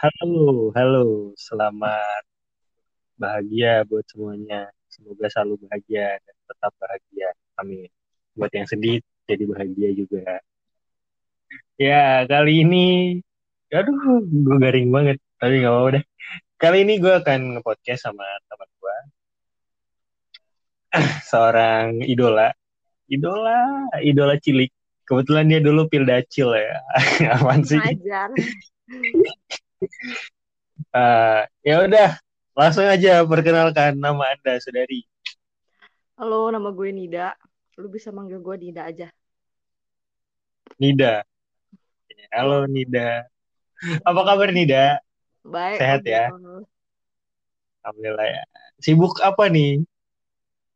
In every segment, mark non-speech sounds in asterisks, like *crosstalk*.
Halo, halo, selamat bahagia buat semuanya. Semoga selalu bahagia dan tetap bahagia. Amin. Buat yang sedih, jadi bahagia juga. Ya, kali ini, aduh, gue garing banget. Tapi gak mau deh. Kali ini gue akan nge-podcast sama teman gue. *clears throat* Seorang idola. Idola, idola cilik. Kebetulan dia dulu pildacil ya. *laughs* Apaan sih? Ngajar. *laughs* Uh, ya udah, langsung aja perkenalkan nama Anda, Saudari. Halo, nama gue Nida. Lu bisa manggil gue Nida aja. Nida. Halo Nida. Apa kabar Nida? Baik. Sehat ya? Alhamdulillah. Alhamdulillah ya. Sibuk apa nih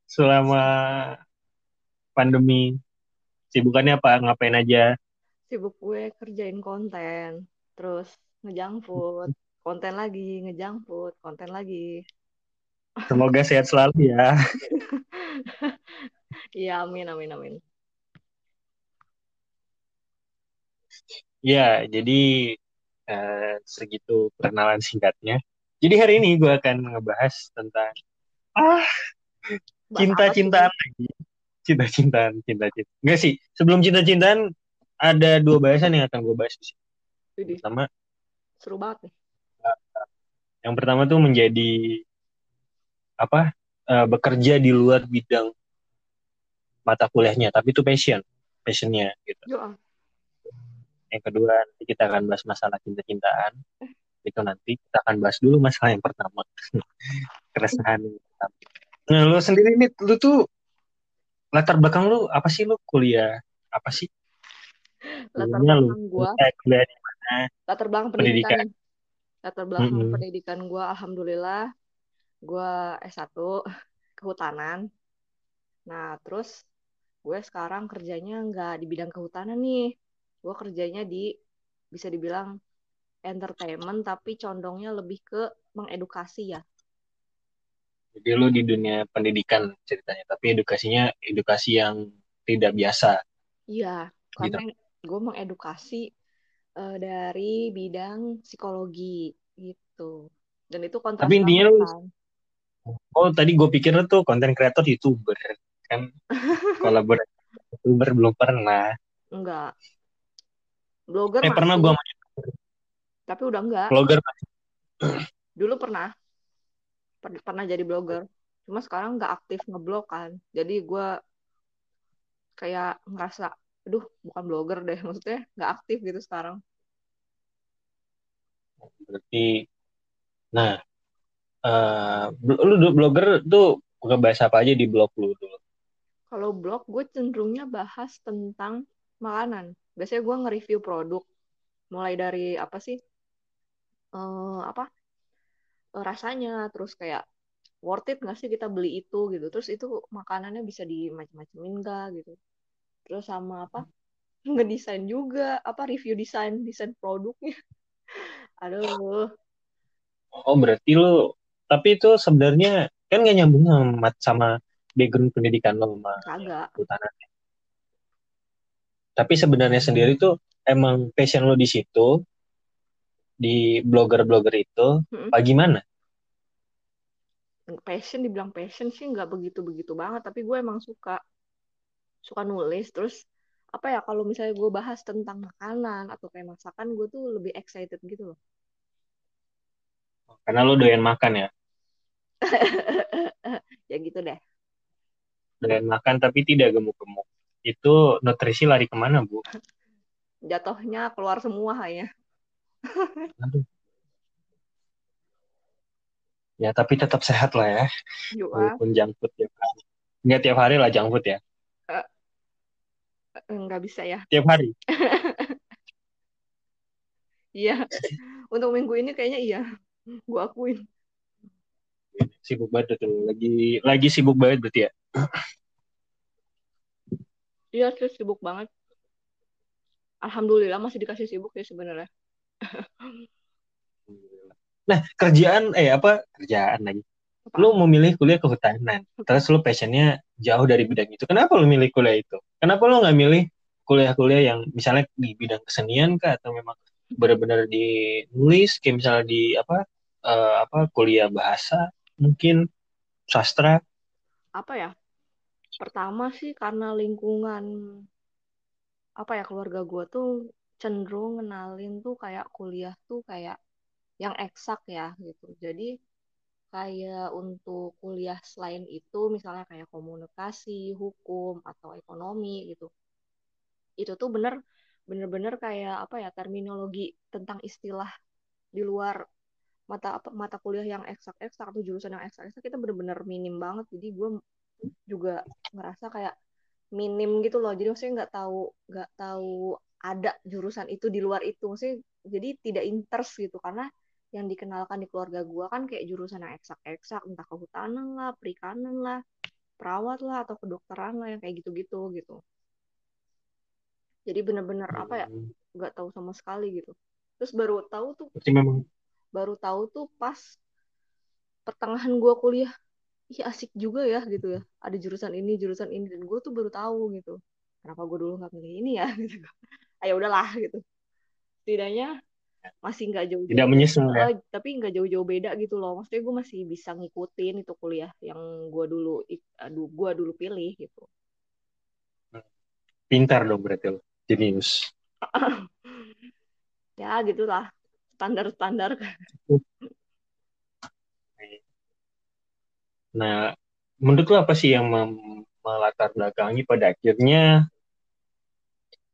selama pandemi? Sibukannya apa? Ngapain aja? Sibuk gue kerjain konten, terus ngejang food, konten lagi, ngejang food, konten lagi. Semoga sehat selalu ya. *laughs* Iya, amin, amin, amin. Ya, jadi eh, segitu perkenalan singkatnya. Jadi hari ini gue akan ngebahas tentang ah cinta-cintaan lagi. Cinta-cintaan, cinta-cinta. Enggak sih, sebelum cinta-cintaan ada dua bahasan yang akan gue bahas di sini. sih? Pertama, seru banget nih. yang pertama tuh menjadi apa? eh, bekerja di luar bidang mata kuliahnya, tapi itu passion, passionnya gitu. Yo, ah. Yang kedua nanti kita akan bahas masalah cinta-cintaan. Itu nanti kita akan bahas dulu masalah yang pertama. *laughs* Keresahan yang pertama. Nah, lu sendiri nih, lu tuh latar belakang lu apa sih lu kuliah? Apa sih? latar lu belakang gue, eh, kuliah di? Latar belakang Pendidikan. pendidikan. Latar belakang Mm-mm. pendidikan gue, alhamdulillah, gue S1 kehutanan. Nah, terus gue sekarang kerjanya nggak di bidang kehutanan nih. Gue kerjanya di, bisa dibilang entertainment, tapi condongnya lebih ke mengedukasi ya. Jadi lu di dunia pendidikan ceritanya, tapi edukasinya edukasi yang tidak biasa Iya, gitu. karena gue mengedukasi eh, dari bidang psikologi gitu. Dan itu kontras Tapi intinya lu, oh tadi gue pikir lu tuh konten kreator youtuber kan *laughs* kolaborasi youtuber belum pernah. Enggak. Blogger Eh pernah masih, gue tapi udah enggak. vlogger *clears throat* Dulu pernah, per- pernah jadi blogger. Cuma sekarang nggak aktif ngeblog kan. Jadi gue kayak ngerasa, aduh bukan blogger deh. Maksudnya nggak aktif gitu sekarang. berarti nah eh lu blogger tuh buka bahasa apa aja di blog lu dulu Kalau blog gue cenderungnya bahas tentang makanan. Biasanya gue nge-review produk. Mulai dari apa sih? eh apa eh, rasanya terus kayak worth it nggak sih kita beli itu gitu terus itu makanannya bisa di macam-macamin enggak gitu terus sama apa? *laughs* Ngedesain juga apa review desain desain produknya. *laughs* Aduh. Oh berarti lu tapi itu sebenarnya kan gak nyambung sama, sama background pendidikan lo sama kagak. kehutanan. Tapi sebenarnya sendiri tuh emang passion lo di situ di blogger-blogger itu Mm-mm. apa gimana? Passion dibilang passion sih nggak begitu begitu banget tapi gue emang suka suka nulis terus apa ya kalau misalnya gue bahas tentang makanan atau kayak masakan gue tuh lebih excited gitu loh. Karena lo doyan makan ya? *laughs* Ya gitu deh. Doyan makan tapi tidak gemuk-gemuk. Itu nutrisi lari ke mana bu? *laughs* Jatuhnya keluar semua hanya ya tapi tetap sehat lah ya. Ah. Walaupun junk food tiap hari. Nggak tiap hari lah junk food ya nggak bisa ya. Tiap hari? *laughs* Iya. Untuk minggu ini kayaknya iya. Gue akuin. Sibuk banget tuh. Lagi lagi sibuk banget berarti ya? Iya sih sibuk banget. Alhamdulillah masih dikasih sibuk ya sebenarnya. *laughs* Nah kerjaan eh apa? Kerjaan lagi lu memilih kuliah kehutanan terus lu passionnya jauh dari bidang itu. Kenapa lu milih kuliah itu? Kenapa lu nggak milih kuliah-kuliah yang misalnya di bidang kesenian kah atau memang benar-benar dinulis kayak misalnya di apa uh, apa kuliah bahasa mungkin sastra? Apa ya? Pertama sih karena lingkungan apa ya keluarga gue tuh cenderung ngenalin tuh kayak kuliah tuh kayak yang eksak ya gitu. Jadi kayak untuk kuliah selain itu misalnya kayak komunikasi hukum atau ekonomi gitu. Itu tuh bener bener-bener kayak apa ya terminologi tentang istilah di luar mata apa mata kuliah yang eksak eksak atau jurusan yang eksak eksak kita bener-bener minim banget. Jadi gue juga ngerasa kayak minim gitu loh. Jadi maksudnya nggak tahu nggak tahu ada jurusan itu di luar itu. Maksudnya jadi tidak interest gitu. Karena yang dikenalkan di keluarga gue kan kayak jurusan yang eksak-eksak entah kehutanan lah perikanan lah perawat lah atau kedokteran lah yang kayak gitu-gitu gitu. Jadi bener-bener hmm. apa ya hmm. nggak tahu sama sekali gitu. Terus baru tahu tuh memang baru tahu tuh pas pertengahan gue kuliah iya asik juga ya gitu ya. Ada jurusan ini jurusan ini dan gue tuh baru tahu gitu. Kenapa gue dulu nggak pilih ini ya? *laughs* Gitu. Ayo ah, udahlah gitu. Setidaknya masih nggak jauh, tidak menyesal ya? Uh, tapi nggak jauh-jauh beda gitu loh. Maksudnya gue masih bisa ngikutin itu kuliah yang gue dulu aduh gue dulu pilih gitu. Pintar dong berarti lo jenius. *laughs* Ya gitulah. Standar-standar. *laughs* Nah, menurut lo apa sih yang melatar belakangi pada akhirnya?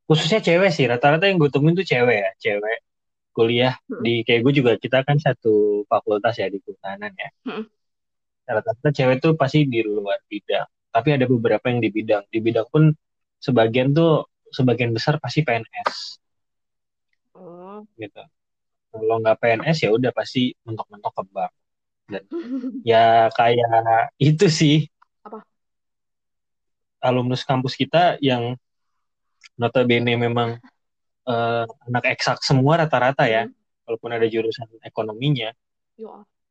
Khususnya cewek sih rata-rata yang gue temuin tuh cewek ya cewek kuliah hmm. di kayak gue juga kita kan satu fakultas ya di kehutanan ya. Hmm. rata-rata cewek tuh pasti di luar bidang tapi ada beberapa yang di bidang. Di bidang pun sebagian tuh sebagian besar pasti PNS oh. gitu. Kalau nggak PNS ya udah pasti mentok-mentok ke bank. Dan *laughs* ya kayak itu sih. Apa? Alumnus kampus kita yang notabene memang uh, anak eksak semua rata-rata ya hmm. walaupun ada jurusan ekonominya.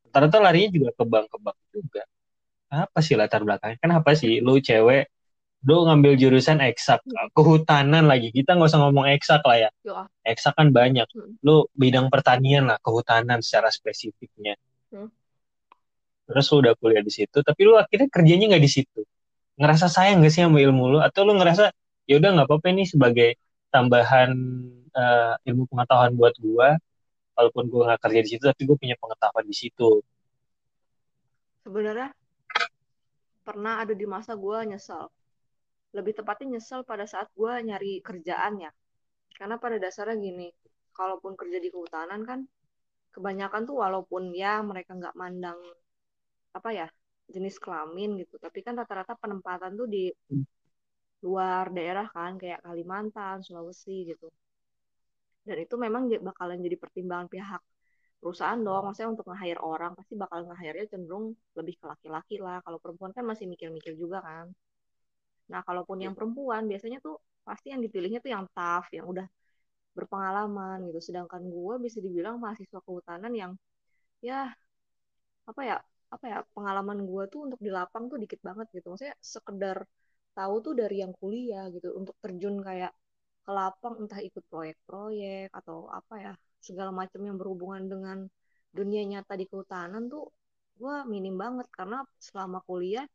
Rata-rata larinya juga ke bank ke bank juga. Apa sih latar belakangnya? Kan apa sih? Lu cewek lu ngambil jurusan eksak. Hmm. kehutanan lagi. Kita nggak usah ngomong eksak lah ya. Eksak kan banyak. Hmm. lu bidang pertanian lah kehutanan secara spesifiknya. Hmm. Terus lu udah kuliah di situ tapi lu akhirnya kerjanya nggak di situ. Ngerasa sayang gak sih sama ilmu lu? Atau lu ngerasa ya udah nggak apa-apa nih sebagai tambahan uh, ilmu pengetahuan buat gua. Walaupun gua nggak kerja di situ tapi gua punya pengetahuan di situ. Sebenarnya pernah ada di masa gua nyesel. Lebih tepatnya nyesel pada saat gua nyari kerjaan ya. Karena pada dasarnya gini kalaupun kerja di kehutanan kan kebanyakan tuh walaupun ya mereka nggak mandang apa ya jenis kelamin gitu. Tapi kan rata-rata penempatan tuh di luar daerah kan kayak Kalimantan Sulawesi gitu. Dan itu memang bakalan jadi pertimbangan pihak perusahaan dong. Maksudnya untuk nge-hire orang pasti bakal nge-hire-nya cenderung lebih ke laki-laki lah. Kalau perempuan kan masih mikir-mikir juga kan. Nah kalaupun yang perempuan biasanya tuh pasti yang dipilihnya tuh yang tough yang udah berpengalaman gitu. Sedangkan gue bisa dibilang mahasiswa kehutanan yang ya apa ya apa ya pengalaman gue tuh untuk di lapang tuh dikit banget gitu. Maksudnya sekedar tahu tuh dari yang kuliah gitu untuk terjun kayak ke lapang entah ikut proyek-proyek atau apa ya segala macam yang berhubungan dengan dunia nyata di kehutanan tuh gue minim banget. Karena selama kuliah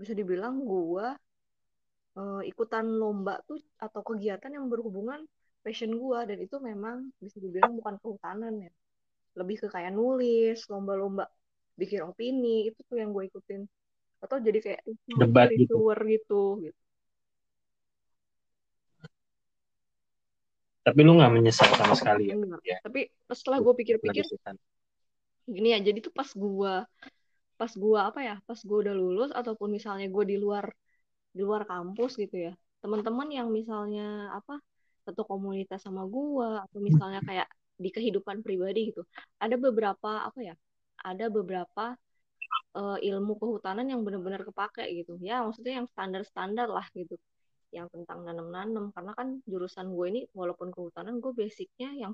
bisa dibilang gue uh, ikutan lomba tuh atau kegiatan yang berhubungan passion gue dan itu memang bisa dibilang bukan kehutanan ya. Lebih ke kayak nulis lomba-lomba bikin opini itu tuh yang gue ikutin atau jadi kayak debat gitu. gitu gitu tapi lu nggak menyesal sama sekali ya, ya. tapi setelah gue pikir-pikir gini ya jadi tuh pas gue pas gue apa ya pas gue udah lulus ataupun misalnya gue di luar di luar kampus gitu ya teman-teman yang misalnya apa satu komunitas sama gue atau misalnya kayak di kehidupan pribadi gitu ada beberapa apa ya ada beberapa uh, ilmu kehutanan yang benar-benar kepake gitu. Ya maksudnya yang standar-standar lah gitu. Yang tentang nanam-nanam karena kan jurusan gue ini walaupun kehutanan gue basicnya yang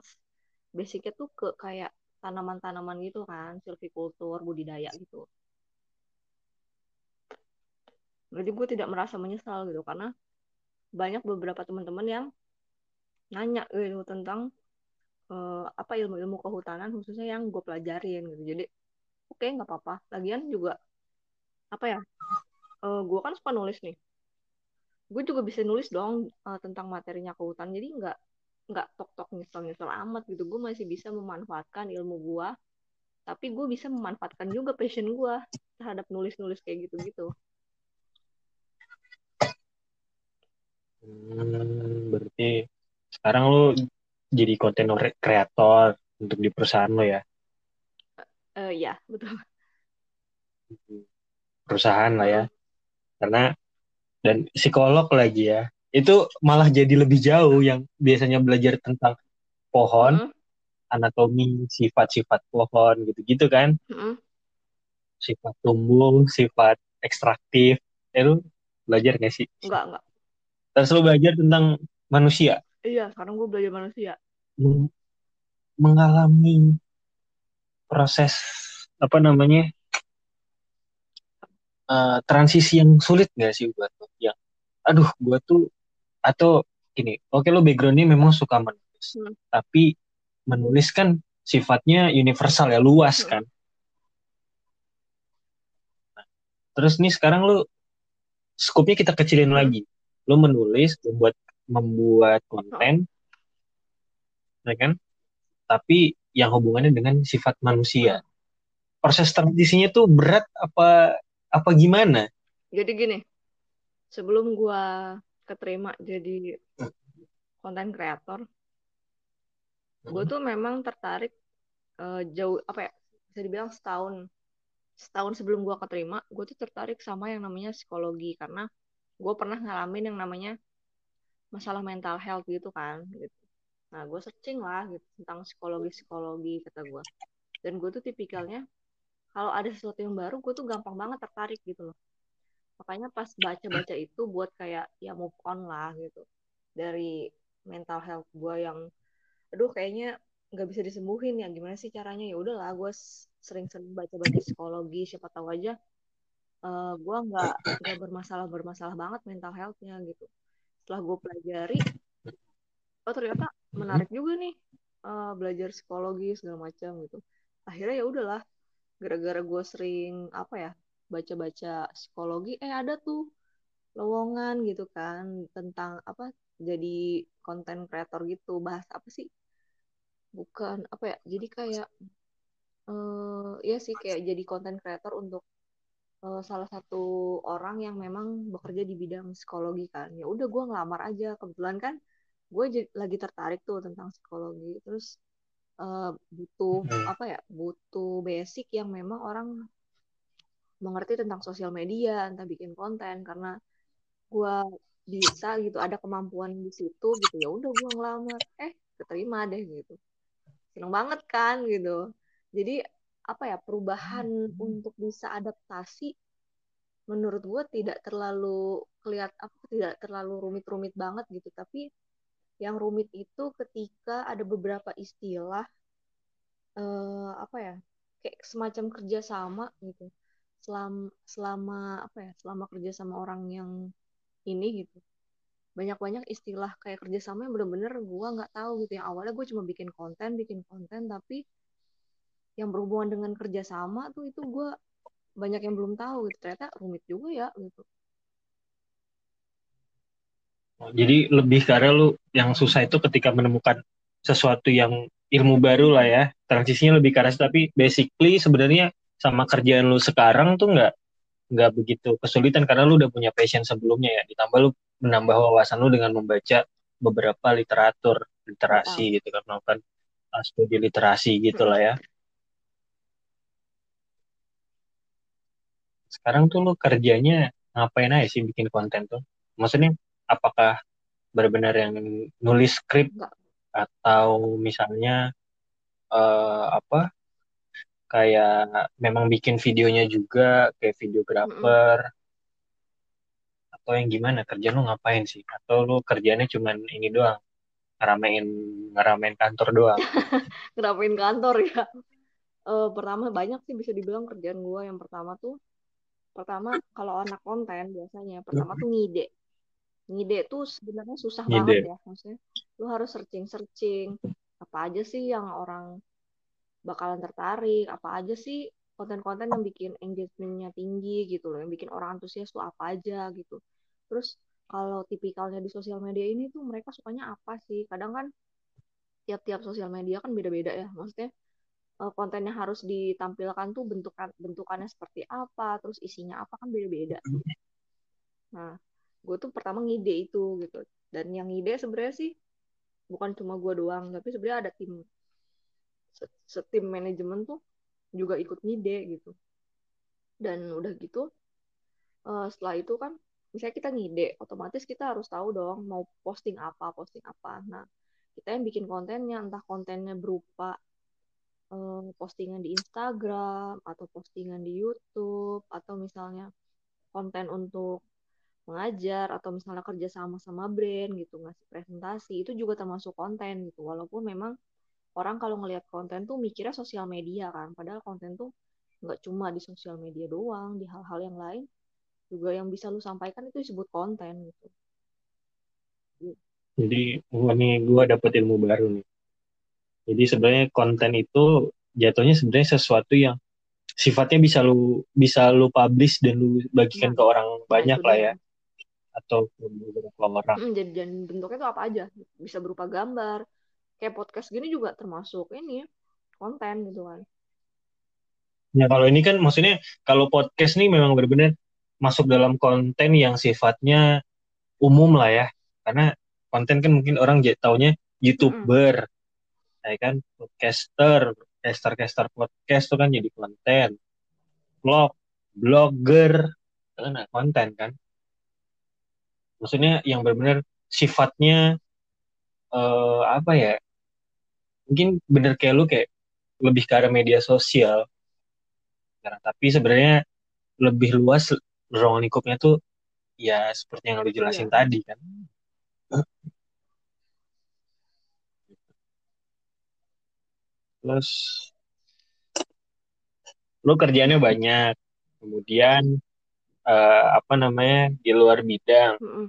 basicnya tuh ke kayak tanaman-tanaman gitu kan. Silvikultur budidaya gitu. Jadi gue tidak merasa menyesal gitu. Karena banyak beberapa teman-teman yang nanya gitu tentang uh, apa ilmu-ilmu kehutanan khususnya yang gue pelajarin gitu. Jadi oke nggak apa-apa. Lagian juga apa ya uh, gue kan suka nulis nih. Gue juga bisa nulis dong uh, tentang materinya kehutan jadi nggak nggak tok tok nyesel nyesel amat gitu. Gue masih bisa memanfaatkan ilmu gue tapi gue bisa memanfaatkan juga passion gue terhadap nulis nulis kayak gitu gitu hmm, berarti sekarang lu jadi konten kreator untuk di perusahaan lo ya uh, ya betul perusahaan lah ya karena dan psikolog lagi ya itu malah jadi lebih jauh yang biasanya belajar tentang pohon, mm. anatomi, sifat-sifat pohon gitu-gitu kan. Mm. Sifat tumbuh, sifat ekstraktif. Eh lu belajar gak sih? Enggak, enggak. Terus lu belajar tentang manusia? Iya, sekarang gue belajar manusia. Mengalami proses apa namanya uh, transisi yang sulit gak sih buat lo? Yang, aduh, gue tuh atau gini oke okay, lo backgroundnya memang suka menulis hmm. tapi menulis kan sifatnya universal ya luas hmm. kan nah, terus nih sekarang lo skupnya kita kecilin hmm. lagi lo menulis membuat membuat konten hmm. ya kan tapi yang hubungannya dengan sifat manusia. Hmm. proses transisinya tuh berat apa apa gimana? Jadi gini sebelum gua keterima jadi konten kreator gue tuh memang tertarik uh, jauh apa ya bisa dibilang setahun setahun sebelum gue keterima gue tuh tertarik sama yang namanya psikologi. Karena gue pernah ngalamin yang namanya masalah mental health gitu kan gitu nah gue searching lah gitu tentang psikologi psikologi kata gue dan gue tuh tipikalnya kalau ada sesuatu yang baru gue tuh gampang banget tertarik gitu loh. Makanya pas baca-baca itu buat kayak ya move on lah gitu. Dari mental health gue yang aduh kayaknya nggak bisa disembuhin ya. Gimana sih caranya? Ya udahlah gue sering-sering baca-baca psikologi. Siapa tahu aja uh, eh, gue nggak nggak bermasalah bermasalah banget mental healthnya gitu. Setelah gue pelajari oh ternyata menarik juga nih uh, belajar psikologi segala macam gitu. Akhirnya ya udahlah gara-gara gue sering apa ya baca-baca psikologi eh ada tuh lowongan gitu kan tentang apa jadi konten kreator gitu. Bahas apa sih? Bukan apa ya jadi kayak uh, ya sih kayak jadi konten kreator untuk uh, salah satu orang yang memang bekerja di bidang psikologi kan. Ya udah gue ngelamar aja. Kebetulan kan gue lagi tertarik tuh tentang psikologi. Terus uh, butuh hmm. apa ya butuh basic yang memang orang mengerti tentang sosial media entah bikin konten. Karena gue bisa gitu ada kemampuan di situ gitu. Ya udah gue ngelamar. Eh keterima deh gitu. Seneng banget kan gitu. Jadi apa ya perubahan untuk bisa adaptasi menurut gue tidak terlalu kelihat apa tidak terlalu rumit-rumit banget gitu. Tapi yang rumit itu ketika ada beberapa istilah eh, apa ya kayak semacam kerjasama gitu. Selama selama apa ya selama kerja sama orang yang ini gitu. Banyak-banyak istilah kayak kerjasama yang bener-bener gue nggak tahu gitu. Yang awalnya gue cuma bikin konten bikin konten tapi yang berhubungan dengan kerjasama tuh itu gue banyak yang belum tahu gitu. Ternyata rumit juga ya gitu jadi lebih karena lu yang susah itu ketika menemukan sesuatu yang ilmu baru lah ya. Transisinya lebih keras tapi basically sebenarnya sama kerjaan lu sekarang tuh nggak nggak begitu kesulitan karena lu udah punya passion sebelumnya ya. Ditambah lu menambah wawasan lu dengan membaca beberapa literatur literasi oh. gitu kan melakukan uh, studi literasi gitu lah ya. Sekarang tuh lu kerjanya ngapain aja sih bikin konten tuh? Maksudnya apakah benar-benar yang nulis skrip atau misalnya uh, apa kayak memang bikin videonya juga kayak videografer mm -hmm. atau yang gimana? Kerja lu ngapain sih? Atau lu kerjanya cuman ini doang ngeramein ngeramein kantor doang? *laughs* Ngeramein kantor ya. Uh, pertama banyak sih bisa dibilang kerjaan gue yang pertama tuh pertama kalau anak konten biasanya pertama tuh ngide ngide tuh sebenarnya susah ngide. banget ya maksudnya. Lu harus searching searching apa aja sih yang orang bakalan tertarik? Apa aja sih konten-konten yang bikin engagementnya tinggi gitu loh yang bikin orang antusias tuh apa aja gitu. Terus kalau tipikalnya di sosial media ini tuh mereka sukanya apa sih? Kadang kan tiap-tiap sosial media kan beda-beda ya maksudnya uh, konten yang harus ditampilkan tuh bentukan bentukannya seperti apa terus isinya apa kan beda-beda. Nah gue tuh pertama ngide itu gitu. Dan yang ngide sebenarnya sih bukan cuma gue doang tapi sebenarnya ada tim. Setim manajemen tuh juga ikut ngide gitu. Dan udah gitu uh, setelah itu kan misalnya kita ngide otomatis kita harus tahu dong mau posting apa posting apa. Nah kita yang bikin kontennya entah kontennya berupa uh, postingan di Instagram atau postingan di YouTube atau misalnya konten untuk mengajar atau misalnya kerja sama sama brand gitu ngasih presentasi itu juga termasuk konten gitu. Walaupun memang orang kalau ngelihat konten tuh mikirnya sosial media kan padahal konten tuh nggak cuma di sosial media doang di hal-hal yang lain juga yang bisa lu sampaikan itu disebut konten gitu. Jadi ini gue dapet ilmu baru nih. Jadi sebenarnya konten itu jatuhnya sebenarnya sesuatu yang sifatnya bisa lu bisa lu publish dan lu bagikan nah, ke orang banyak lah ya atau beberapa orang. Hmm, jadi dan bentuknya itu apa aja? Bisa berupa gambar. Kayak podcast gini juga termasuk ini konten gitu kan. Ya kalau ini kan maksudnya kalau podcast nih memang benar-benar masuk dalam konten yang sifatnya umum lah ya. Karena konten kan mungkin orang taunya youtuber, hmm. ya kan podcaster, caster-caster podcast tuh kan jadi konten, blog, blogger, kan konten kan maksudnya yang benar-benar sifatnya uh, apa ya mungkin bener kayak lu kayak lebih ke arah media sosial. Nah, tapi sebenarnya lebih luas ruang lingkupnya tuh ya seperti yang lu jelasin iya. tadi kan? Terus lu kerjanya banyak. Kemudian uh, apa namanya di luar bidang. Mm -mm.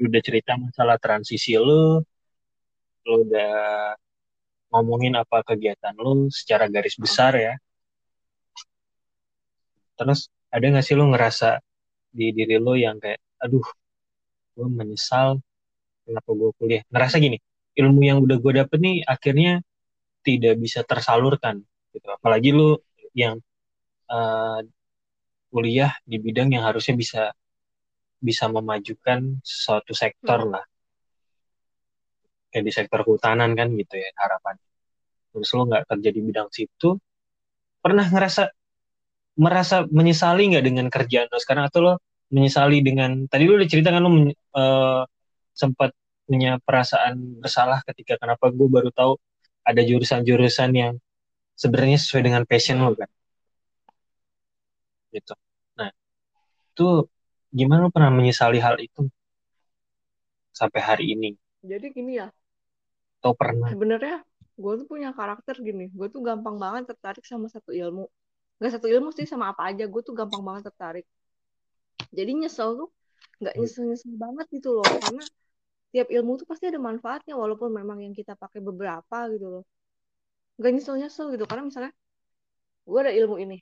udah cerita masalah transisi lu lu udah ngomongin apa kegiatan lu secara garis besar ya. Terus ada nggak sih lu ngerasa di diri lu yang kayak aduh gue menyesal kenapa gue kuliah? Ngerasa gini ilmu yang udah gue dapet nih akhirnya tidak bisa tersalurkan gitu. Apalagi lu yang uh, kuliah di bidang yang harusnya bisa bisa memajukan suatu sektor hmm. lah. Kayak di sektor kehutanan kan gitu ya harapan. Terus lo nggak kerja di bidang situ pernah ngerasa merasa menyesali nggak dengan kerjaan lo sekarang? Atau lo menyesali dengan tadi lo udah cerita kan lo uh, sempat punya perasaan bersalah ketika kenapa gue baru tahu ada jurusan-jurusan yang sebenarnya sesuai dengan passion lo kan gitu. Nah itu gimana pernah menyesali hal itu? Sampai hari ini. Jadi gini ya. Atau pernah? Sebenarnya gue tuh punya karakter gini. Gue tuh gampang banget tertarik sama satu ilmu. Nggak satu ilmu sih sama apa aja. Gue tuh gampang banget tertarik. Jadi nyesel tuh nggak hmm. nyesel nyesel banget gitu loh. Karena tiap ilmu tuh pasti ada manfaatnya walaupun memang yang kita pakai beberapa gitu loh. Nggak nyesel nyesel gitu. Karena misalnya gue ada ilmu ini.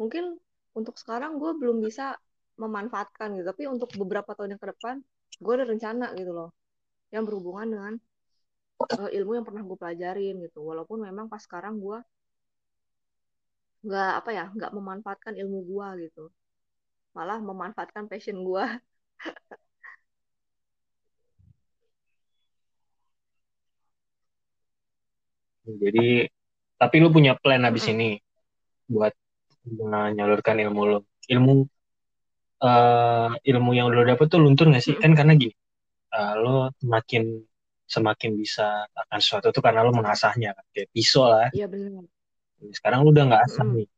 Mungkin untuk sekarang gue belum bisa memanfaatkan gitu. Tapi untuk beberapa tahun yang ke depan gue ada rencana gitu loh. Yang berhubungan dengan uh, ilmu yang pernah gue pelajarin gitu. Walaupun memang pas sekarang gue nggak apa ya nggak memanfaatkan ilmu gue gitu. Malah memanfaatkan passion gue. *laughs* Jadi tapi lu punya plan habis ini buat menyalurkan ilmu lo. Ilmu uh, ilmu yang lo dapet tuh luntur gak sih? Kan karena gini uh, lo semakin semakin bisa akan sesuatu tuh karena lo mengasahnya kan kayak pisau lah. Iya benar sekarang lo udah nggak asah mm. nih.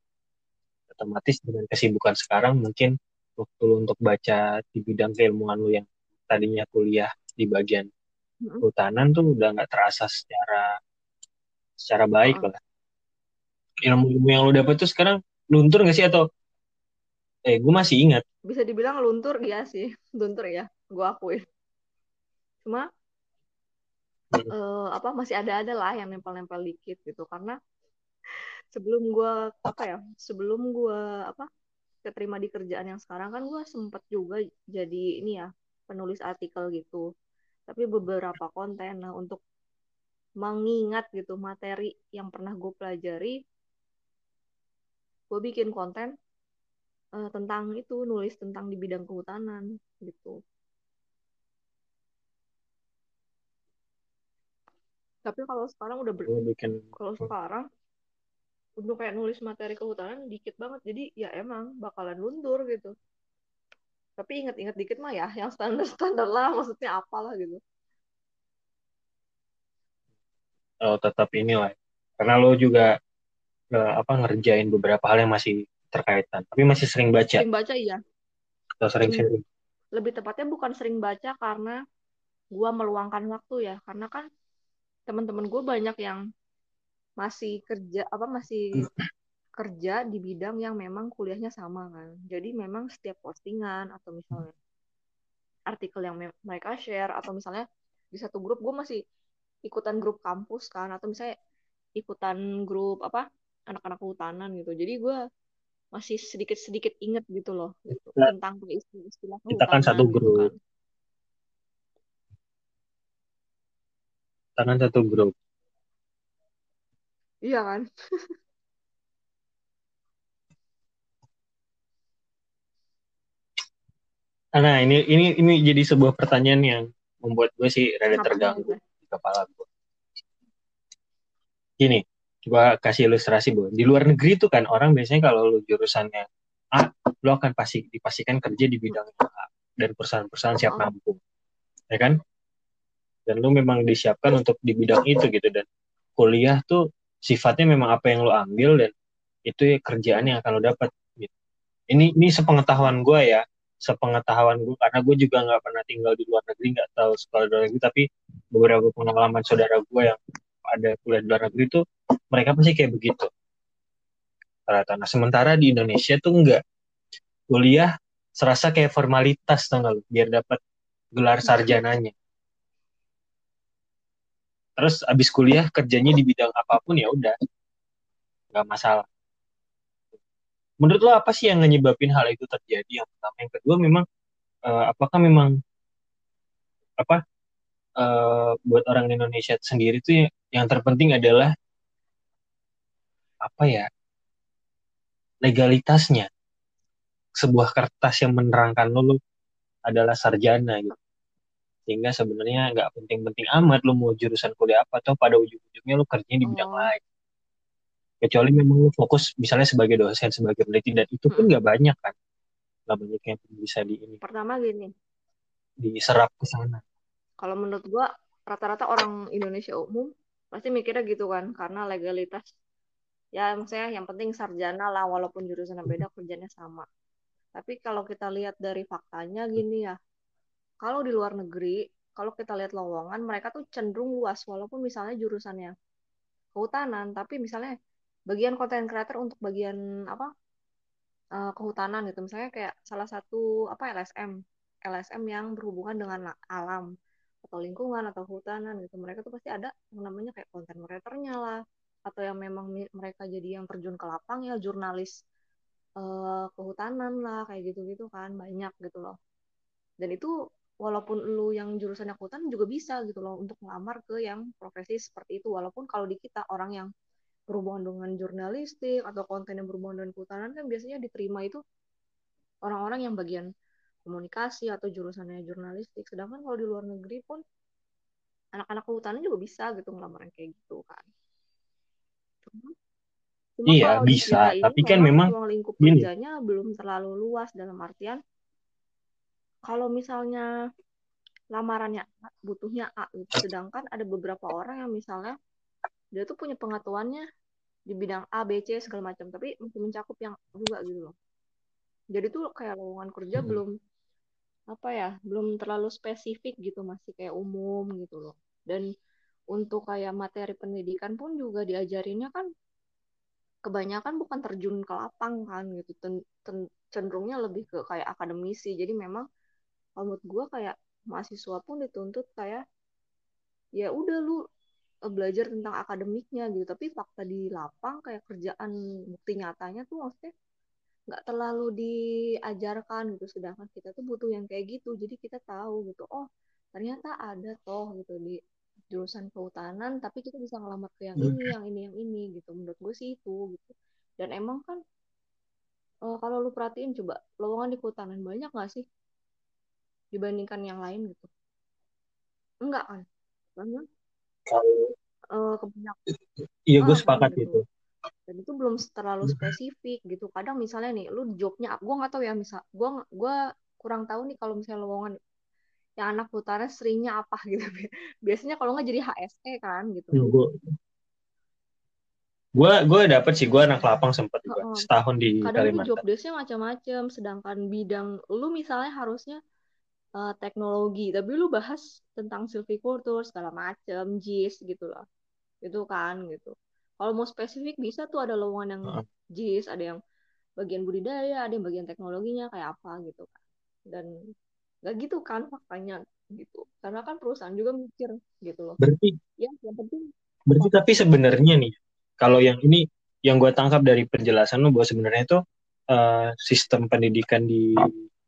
Otomatis dengan kesibukan sekarang mungkin waktu lo untuk baca di bidang keilmuan lo yang tadinya kuliah di bagian mm. hutanan tuh udah nggak terasa secara secara baik lah. Ilmu-ilmu yang lo dapet tuh sekarang luntur gak sih? Atau eh gue masih ingat. Bisa dibilang luntur ya sih. *laughs* Luntur ya gue akuin cuma uh, apa masih ada-ada lah yang nempel-nempel dikit gitu. Karena *laughs* sebelum gue apa ya sebelum gue apa keterima di kerjaan yang sekarang kan gue sempet juga jadi ini ya penulis artikel gitu. Tapi beberapa konten. Nah untuk mengingat gitu materi yang pernah gue pelajari gue bikin konten uh, tentang itu nulis tentang di bidang kehutanan gitu. Tapi kalau sekarang udah ber... bikin kalau sekarang untuk kayak nulis materi kehutanan dikit banget. Jadi ya emang bakalan luntur gitu. Tapi inget-inget dikit mah ya yang standar-standar lah maksudnya apalah gitu. Oh tetap inilah karena lo juga uh, apa ngerjain beberapa hal yang masih terkaitan tapi masih sering baca. Sering baca iya. Atau sering sering. lebih tepatnya bukan sering baca karena gue meluangkan waktu ya. Karena kan teman-teman gue banyak yang masih kerja apa masih *clears throat* kerja di bidang yang memang kuliahnya sama kan. Jadi memang setiap postingan atau misalnya artikel yang mereka share atau misalnya di satu grup gue masih ikutan grup kampus kan. Atau misalnya ikutan grup apa anak-anak kehutanan gitu. Jadi gue masih sedikit-sedikit inget gitu loh gitu, tentang istilah-istilah kita kan satu gitu grup. kan. kita kan satu grup. Iya kan? *laughs* Nah ini ini ini jadi sebuah pertanyaan yang membuat gue sih rada terganggu di kepala gue gini coba kasih ilustrasi bu di luar negeri itu kan orang biasanya kalau lu jurusannya A lu akan pasti dipastikan kerja di bidang A dan perusahaan-perusahaan siap oh. nampung ya kan dan lu memang disiapkan untuk di bidang itu gitu dan kuliah tuh sifatnya memang apa yang lu ambil dan itu ya kerjaan yang akan lu dapat gitu. ini ini sepengetahuan gue ya sepengetahuan gue karena gue juga nggak pernah tinggal di luar negeri nggak tahu sekolah di luar negeri tapi beberapa pengalaman saudara gue yang ada kuliah di luar negeri itu mereka pasti kayak begitu. Rata nah sementara di Indonesia tuh enggak. Kuliah serasa kayak formalitas lu? Biar dapat gelar sarjananya. Terus abis kuliah kerjanya di bidang apa pun ya udah. Nggak masalah. Menurut lo apa sih yang menyebabin hal itu terjadi? Yang pertama. Yang kedua memang uh, apakah memang apa uh, buat orang Indonesia sendiri tuh yang terpenting adalah apa ya? Legalitasnya. Sebuah kertas yang menerangkan lo, lo adalah sarjana gitu. Sehingga sebenarnya nggak penting-penting amat lo mau jurusan kuliah apa atau pada ujung-ujungnya lo kerjanya di bidang oh. lain. Kecuali memang lo fokus misalnya sebagai dosen sebagai peneliti dan itu pun nggak hmm. banyak kan. Nggak banyak yang bisa di ini. Pertama gini. Diserap ke sana kalau menurut gua rata-rata orang Indonesia umum pasti mikirnya gitu kan karena legalitas. Ya maksudnya yang penting sarjana lah walaupun jurusan beda kerjanya sama. Tapi kalau kita lihat dari faktanya gini ya kalau di luar negeri kalau kita lihat lowongan mereka tuh cenderung luas walaupun misalnya jurusannya kehutanan tapi misalnya bagian konten creator untuk bagian apa uh, kehutanan gitu. Misalnya kayak salah satu apa LSM LSM yang berhubungan dengan alam atau lingkungan atau hutanan gitu. Mereka tuh pasti ada yang namanya kayak konten creatornya lah atau yang memang mereka jadi yang terjun ke lapang ya jurnalis uh, kehutanan lah kayak gitu-gitu kan banyak gitu loh. Dan itu walaupun lu yang jurusannya kehutanan juga bisa gitu loh untuk melamar ke yang profesi seperti itu. Walaupun kalau di kita orang yang berhubungan dengan jurnalistik atau konten yang berhubungan dengan kehutanan kan biasanya diterima itu orang-orang yang bagian komunikasi atau jurusannya jurnalistik. Sedangkan kalau di luar negeri pun anak-anak kehutanan juga bisa gitu ngelamar kayak gitu kan. Cuma, iya bisa. tapi kan memang ruang lingkup kerjanya belum terlalu luas dalam artian kalau misalnya lamarannya butuhnya A gitu. sedangkan ada beberapa orang yang misalnya dia tuh punya pengetahuannya di bidang A, B, C segala macam tapi masih mencakup yang juga gitu loh. Jadi tuh kayak lowongan kerja hmm. belum apa ya belum terlalu spesifik gitu masih kayak umum gitu loh. Dan untuk kayak materi pendidikan pun juga diajarinnya kan kebanyakan bukan terjun ke lapang kan gitu. Ten, ten, cenderungnya lebih ke kayak akademisi. Jadi memang menurut gue kayak mahasiswa pun dituntut kayak ya udah lu eh, belajar tentang akademiknya gitu. Tapi fakta di lapang kayak kerjaan bukti nyatanya tuh maksudnya nggak terlalu diajarkan gitu. Sedangkan kita tuh butuh yang kayak gitu. Jadi kita tahu gitu oh ternyata ada toh gitu di jurusan kehutanan tapi kita bisa ngelamar ke yang ini yang ini yang ini gitu. Menurut gue sih itu gitu. Dan emang kan uh, kalau lu perhatiin coba lowongan di kehutanan banyak nggak sih? Dibandingkan yang lain gitu. Enggak kan? Banyak uh, kebanyakan. Iya gue ah, sepakat gitu. itu dan itu belum terlalu spesifik gitu. Kadang misalnya nih lu jobnya gue nggak tahu ya misal gue gue kurang tahu nih kalau misalnya lowongan yang anak putara seringnya apa *laughs* gitu. Biasanya kalau nggak jadi HSE kan gitu. Gue gue gue dapet sih gue anak lapang sempat juga uh, setahun di kadang Kalimantan. job desknya macam-macam sedangkan bidang lu misalnya harusnya uh, teknologi tapi lu bahas tentang silviculture segala macam JIS gitu loh itu kan gitu kalau mau spesifik bisa tuh ada lowongan yang uh. JIS ada yang bagian budidaya ada yang bagian teknologinya kayak apa gitu kan dan nggak gitu kan faktanya gitu karena kan perusahaan juga mikir gitu loh berarti ya yang penting berarti tapi sebenarnya nih kalau yang ini yang gue tangkap dari penjelasan lo bahwa sebenarnya itu uh, sistem pendidikan di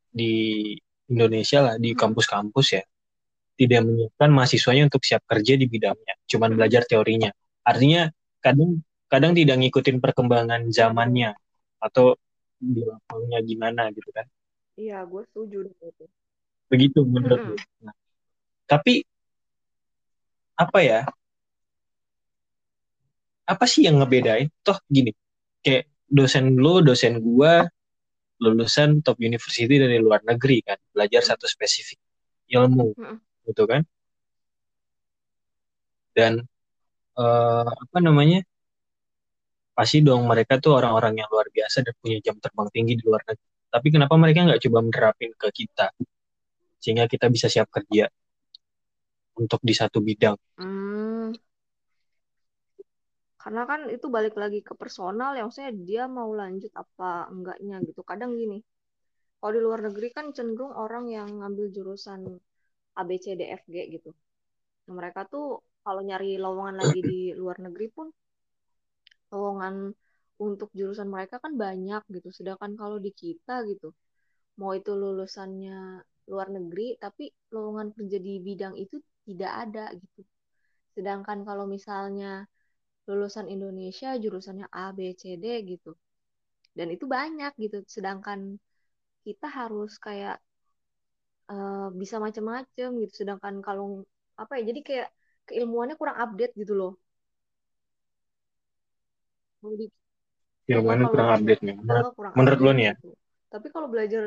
di Indonesia lah di kampus-kampus ya tidak menyiapkan mahasiswanya untuk siap kerja di bidangnya, cuman belajar teorinya. Artinya kadang kadang tidak ngikutin perkembangan zamannya atau di lapangnya gimana gitu kan? Iya, gue setuju dengan itu. Begitu menurut gue. Nah, tapi apa ya? apa sih yang ngebedain? Toh gini, kayak dosen lu, dosen gua, lulusan top university dari luar negeri kan, belajar satu spesifik ilmu, gitu kan? Dan uh, apa namanya? Pasti dong mereka tuh orang-orang yang luar biasa dan punya jam terbang tinggi di luar negeri. Tapi kenapa mereka nggak coba menerapin ke kita sehingga kita bisa siap kerja untuk di satu bidang? Hmm karena kan itu balik lagi ke personal yang saya dia mau lanjut apa enggaknya gitu kadang gini kalau di luar negeri kan cenderung orang yang ngambil jurusan A B C D F G gitu mereka tuh kalau nyari lowongan lagi di luar negeri pun lowongan untuk jurusan mereka kan banyak gitu sedangkan kalau di kita gitu mau itu lulusannya luar negeri tapi lowongan kerja di bidang itu tidak ada gitu sedangkan kalau misalnya lulusan Indonesia jurusannya A, B, C, D gitu. Dan itu banyak gitu. Sedangkan kita harus kayak uh, bisa macam-macam gitu. Sedangkan kalau apa ya, jadi kayak keilmuannya kurang update gitu loh. Jadi, Ilmuannya kurang update nih. Menurut, kurang menurut lo nih ya? Gitu. Tapi kalau belajar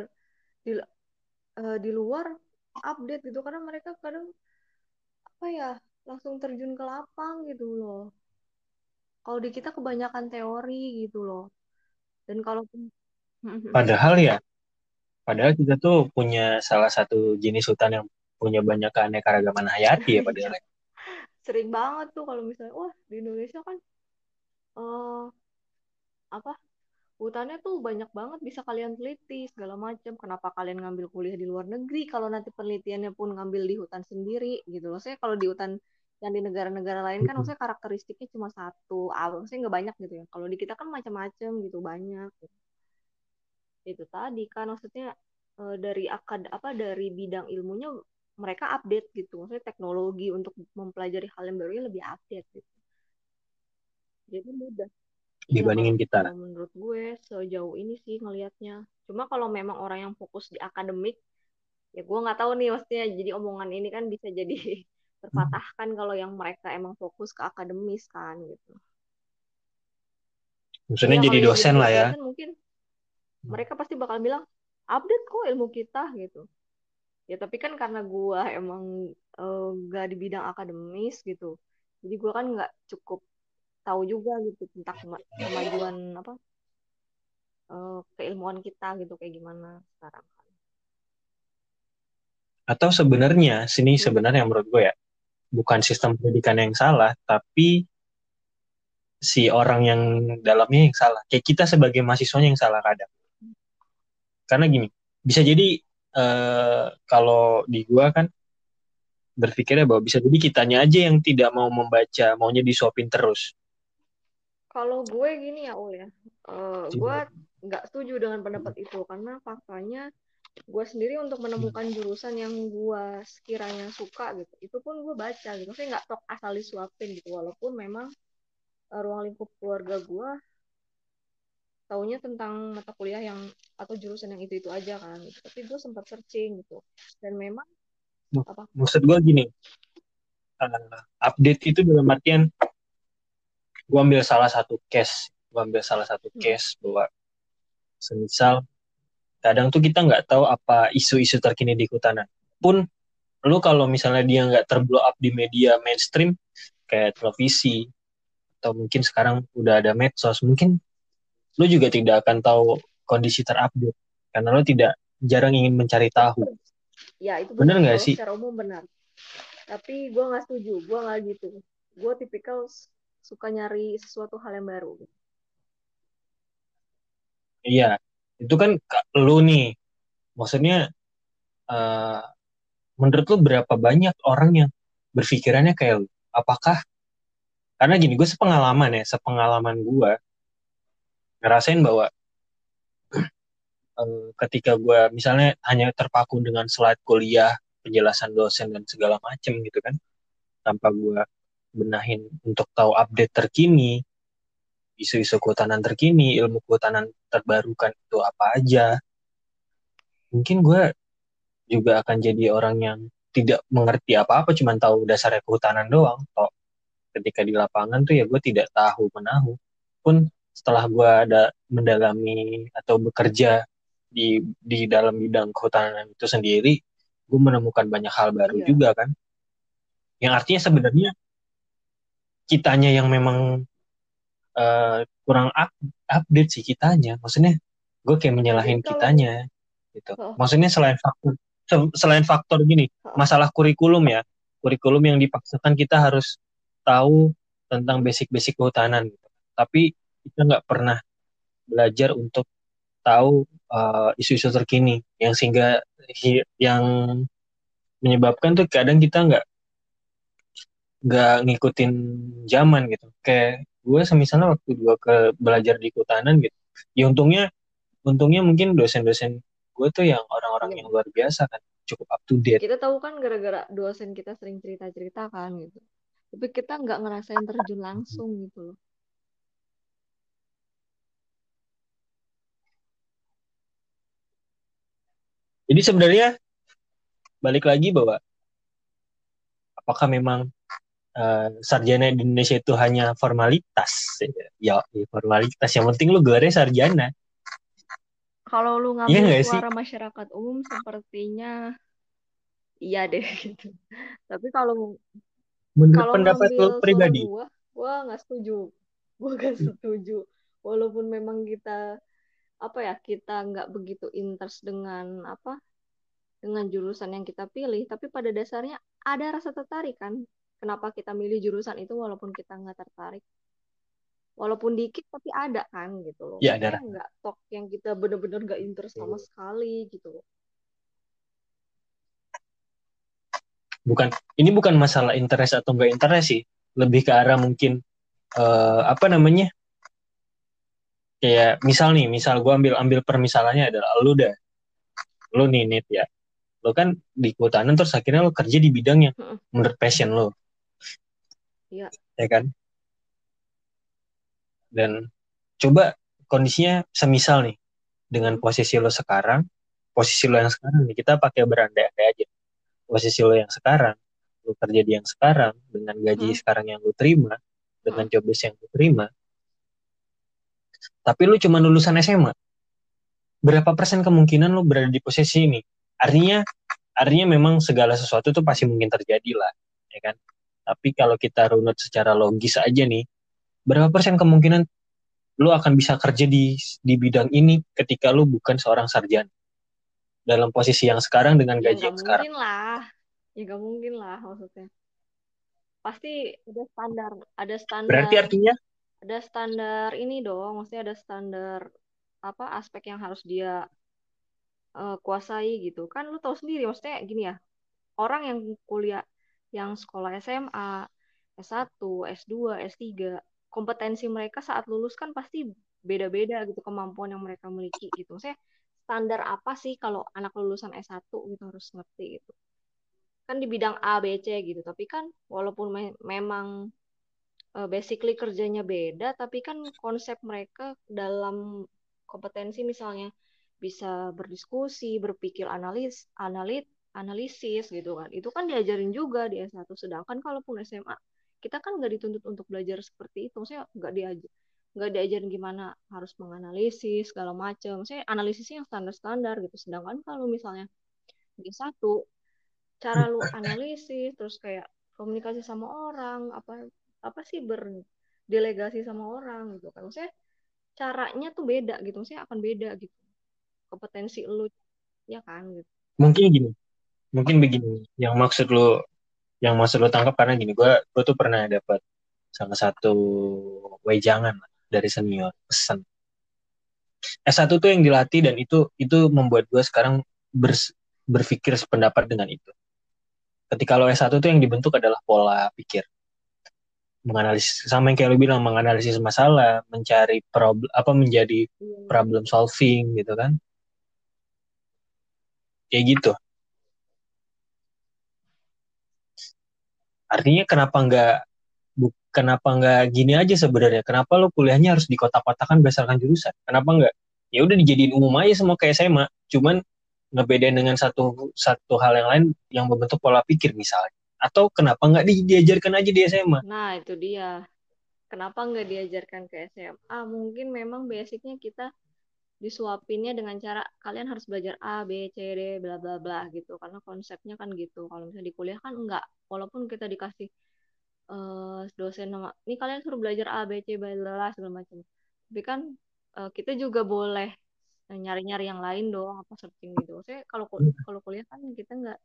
di uh, di luar update gitu karena mereka kadang apa ya langsung terjun ke lapang gitu loh kalau di kita kebanyakan teori gitu loh. Dan kalau padahal ya, padahal kita tuh punya salah satu jenis hutan yang punya banyak keanekaragaman hayati ya padahal. *laughs* Sering banget tuh kalau misalnya, wah di Indonesia kan uh, apa hutannya tuh banyak banget bisa kalian teliti segala macam. Kenapa kalian ngambil kuliah di luar negeri kalau nanti penelitiannya pun ngambil di hutan sendiri gitu loh. Saya kalau di hutan yang di negara-negara lain kan maksudnya karakteristiknya cuma satu ah, maksudnya nggak banyak gitu ya kalau di kita kan macam-macam gitu banyak gitu. itu tadi kan maksudnya e, dari akad apa dari bidang ilmunya mereka update gitu maksudnya teknologi untuk mempelajari hal yang baru lebih update gitu jadi mudah dibandingin ya, kita menurut gue sejauh ini sih ngelihatnya cuma kalau memang orang yang fokus di akademik ya gue nggak tahu nih maksudnya jadi omongan ini kan bisa jadi *laughs* terpatahkan kalau yang mereka emang fokus ke akademis kan gitu. Maksudnya ya, jadi dosen lah ya. mungkin mereka pasti bakal bilang update kok ilmu kita gitu. Ya tapi kan karena gua emang uh, gak di bidang akademis gitu. Jadi gua kan nggak cukup tahu juga gitu tentang kemajuan apa uh, keilmuan kita gitu kayak gimana sekarang. Atau sebenarnya sini sebenarnya menurut gue ya bukan sistem pendidikan yang salah, tapi si orang yang dalamnya yang salah. Kayak kita sebagai mahasiswanya yang salah kadang. Karena gini, bisa jadi uh, kalau di gua kan berpikirnya bahwa bisa. Jadi kitanya aja yang tidak mau membaca, maunya disuapin terus. Kalau gue gini ya, Ul ya, uh, gue nggak setuju dengan pendapat itu. Karena faktanya gue sendiri untuk menemukan jurusan yang gue sekiranya suka gitu, itu pun gue baca gitu, saya nggak tok asal disuapin gitu, walaupun memang uh, ruang lingkup keluarga gue taunya tentang mata kuliah yang atau jurusan yang itu itu aja kan gitu. tapi gue sempat searching gitu dan memang apa maksud gue gini uh, update itu dalam artian gue ambil salah satu case gue ambil salah satu hmm. case bahwa semisal kadang tuh kita nggak tahu apa isu-isu terkini di kehutanan pun lu kalau misalnya dia nggak terblow up di media mainstream kayak televisi atau mungkin sekarang udah ada medsos mungkin lu juga tidak akan tahu kondisi terupdate karena lu tidak jarang ingin mencari tahu. Ya itu benar nggak sih? secara umum benar. Tapi gue nggak setuju gue nggak gitu. Gue tipikal suka nyari sesuatu hal yang baru. Iya itu kan lu nih. Maksudnya uh, menurut lu berapa banyak orang yang berpikirannya kayak lu? Apakah karena gini gue sepengalaman ya sepengalaman gue ngerasain bahwa uh, ketika gue misalnya hanya terpaku dengan slide kuliah penjelasan dosen dan segala macem gitu kan tanpa gue benahin untuk tahu update terkini, isu-isu kehutanan terkini, ilmu kehutanan terbarukan itu apa aja. Mungkin gue juga akan jadi orang yang tidak mengerti apa-apa, cuma tahu dasar kehutanan doang. Kok ketika di lapangan tuh ya gue tidak tahu menahu. Pun setelah gue ada mendalami atau bekerja di di dalam bidang kehutanan itu sendiri, gue menemukan banyak hal baru iya. juga kan. Yang artinya sebenarnya kitanya yang memang uh, kurang up, update sih kitanya maksudnya gue kayak menyalahin kitanya gitu oh. maksudnya selain faktor selain faktor gini oh. masalah kurikulum ya kurikulum yang dipaksakan kita harus tahu tentang basic-basic kehutanan gitu. tapi kita nggak pernah belajar untuk tahu uh, isu-isu terkini yang sehingga yang menyebabkan tuh kadang kita nggak nggak ngikutin zaman gitu. Kayak gue semisalnya waktu gue ke belajar di kehutanan gitu ya untungnya untungnya mungkin dosen-dosen gue tuh yang orang-orang ya. yang luar biasa kan cukup up to date. Kita tahu kan gara-gara dosen kita sering cerita-cerita kan gitu. Tapi kita nggak ngerasain terjun langsung gitu loh jadi sebenarnya balik lagi bahwa apakah memang uh, sarjana di Indonesia itu hanya formalitas? Ya, ya formalitas. Yang penting lu gelarnya sarjana. Kalau lu ngambil iya suara sih? masyarakat umum sepertinya iya deh *laughs* gitu. Tapi kalau kalau pendapat lu pribadi? gua gua nggak setuju. Gua nggak setuju. Walaupun memang kita apa ya kita nggak begitu interest dengan apa dengan jurusan yang kita pilih tapi pada dasarnya ada rasa tertarik kan kenapa kita milih jurusan itu walaupun kita nggak tertarik. Walaupun dikit tapi ada kan gitu loh. Ya, ada nggak tok yang kita bener-bener nggak interest sama sekali gitu loh. Bukan ini bukan masalah interest atau nggak interest sih. Lebih ke arah mungkin uh, apa namanya kayak misal nih misal gue ambil ambil permisalannya adalah lu dah lu nih nit ya lo kan di kehutanan terus akhirnya lo kerja di bidang yang menurut passion lo Iya. Ya kan? Dan coba kondisinya semisal nih dengan posisi lo sekarang, posisi lo yang sekarang nih kita pakai berandai-andai aja. Posisi lo yang sekarang, lo kerja di yang sekarang dengan gaji hmm. sekarang yang lo terima, dengan hmm. job yang lo terima. Tapi lo cuma lulusan SMA. Berapa persen kemungkinan lo berada di posisi ini? Artinya artinya memang segala sesuatu itu pasti mungkin terjadi lah, ya kan? Tapi kalau kita runut secara logis aja nih, berapa persen kemungkinan lu akan bisa kerja di di bidang ini ketika lu bukan seorang sarjana dalam posisi yang sekarang dengan ya, gaji ya, yang sekarang? Mungkin lah, ya gak mungkin lah maksudnya. Pasti ada standar, ada standar. Berarti artinya? Ada standar ini dong, maksudnya ada standar apa aspek yang harus dia uh, kuasai gitu kan lu tahu sendiri maksudnya gini ya orang yang kuliah yang sekolah SMA, S1, S2, S3, kompetensi mereka saat lulus kan pasti beda-beda gitu kemampuan yang mereka miliki gitu. Saya standar apa sih kalau anak lulusan S1 gitu harus ngerti gitu. Kan di bidang A, B, C gitu. Tapi kan walaupun me memang uh, basically kerjanya beda, tapi kan konsep mereka dalam kompetensi misalnya bisa berdiskusi, berpikir analis, analit, analisis gitu kan. Itu kan diajarin juga di S1. Sedangkan kalaupun SMA, kita kan nggak dituntut untuk belajar seperti itu. Maksudnya nggak diajar nggak diajarin gimana harus menganalisis segala macam. Saya analisisnya yang standar-standar gitu. Sedangkan kalau misalnya di satu cara lu analisis terus kayak komunikasi sama orang apa apa sih berdelegasi sama orang gitu kan. Maksudnya caranya tuh beda gitu. Maksudnya akan beda gitu. Kompetensi lu ya kan gitu. Mungkin gini. Mungkin begini. Yang maksud lu yang maksud lu tangkap karena gini, gue gue tuh pernah dapat salah satu wejangan dari senior pesan S1 tuh yang dilatih dan itu itu membuat gue sekarang ber, berpikir sependapat dengan itu ketika lo S1 tuh yang dibentuk adalah pola pikir menganalisis sama yang kayak lo bilang menganalisis masalah mencari problem apa menjadi iya. problem solving gitu kan kayak gitu artinya kenapa nggak kenapa nggak gini aja sebenarnya? Kenapa lo kuliahnya harus di kotak-kotakan berdasarkan jurusan? Kenapa nggak? Ya udah dijadiin umum aja semua kayak SMA, cuman ngebedain dengan satu satu hal yang lain yang membentuk pola pikir misalnya. Atau kenapa nggak di, diajarkan aja di SMA? Nah itu dia. Kenapa nggak diajarkan ke SMA? Mungkin memang basicnya kita disuapinnya dengan cara kalian harus belajar A, B, C, D, bla bla bla gitu. Karena konsepnya kan gitu. Kalau misalnya di kuliah kan enggak. Walaupun kita dikasih uh, dosen nama ini kalian suruh belajar A B C bla segala macam tapi kan uh, kita juga boleh nyari-nyari yang lain dong apa searching gitu saya kalau kul kalau kuliah kan kita nggak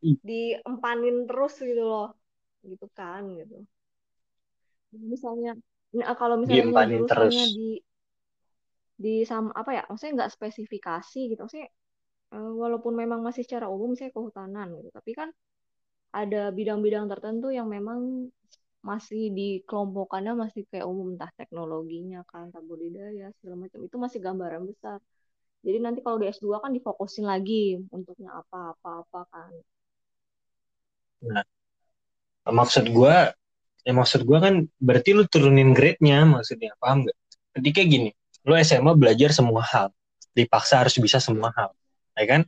diempanin terus gitu loh. Gitu kan gitu. Misalnya nah, kalau misalnya jurusannya terus. di di sama apa ya maksudnya nggak spesifikasi gitu. Maksudnya uh, walaupun memang masih secara umum saya kehutanan gitu. Tapi kan ada bidang-bidang tertentu yang memang masih dikelompokkannya masih kayak umum. Entah teknologinya kan budidaya segala macam. Itu masih gambaran besar. Jadi nanti kalau di S2 kan difokusin lagi untuknya apa apa apa kan nah maksud gue ya maksud gue kan berarti lu turunin grade-nya maksudnya paham gak ketika gini lu SMA belajar semua hal dipaksa harus bisa semua hal ya kan?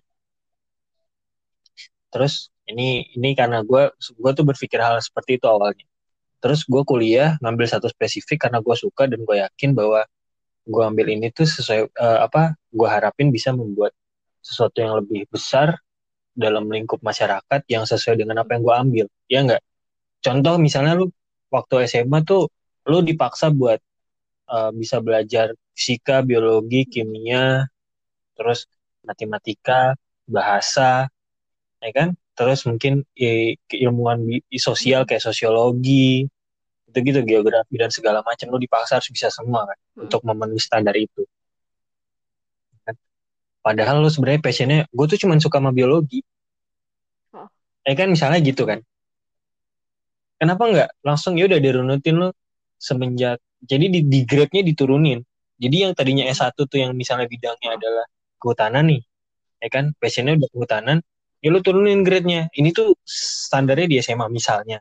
Terus ini ini karena gue gue tuh berpikir hal seperti itu awalnya. Terus gue kuliah ngambil satu spesifik karena gue suka dan gue yakin bahwa gue ambil ini tuh sesuai uh, apa gue harapin bisa membuat sesuatu yang lebih besar dalam lingkup masyarakat yang sesuai dengan apa yang gue ambil ya enggak contoh misalnya lu waktu SMA tuh lu dipaksa buat uh, bisa belajar fisika biologi kimia terus matematika bahasa ya kan terus mungkin ya, keilmuan sosial kayak sosiologi itu gitu geografi dan segala macam lo dipaksa harus bisa semua kan hmm. untuk memenuhi standar itu? Padahal lo sebenarnya passionnya gue tuh cuma suka sama biologi oh. ya kan misalnya gitu kan kenapa nggak langsung ya udah dirunutin lo semenjak jadi di, di grade-nya diturunin jadi yang tadinya S1 tuh yang misalnya bidangnya adalah kehutanan nih ya kan passionnya udah kehutanan ya lu turunin grade-nya. Ini tuh standarnya di SMA misalnya.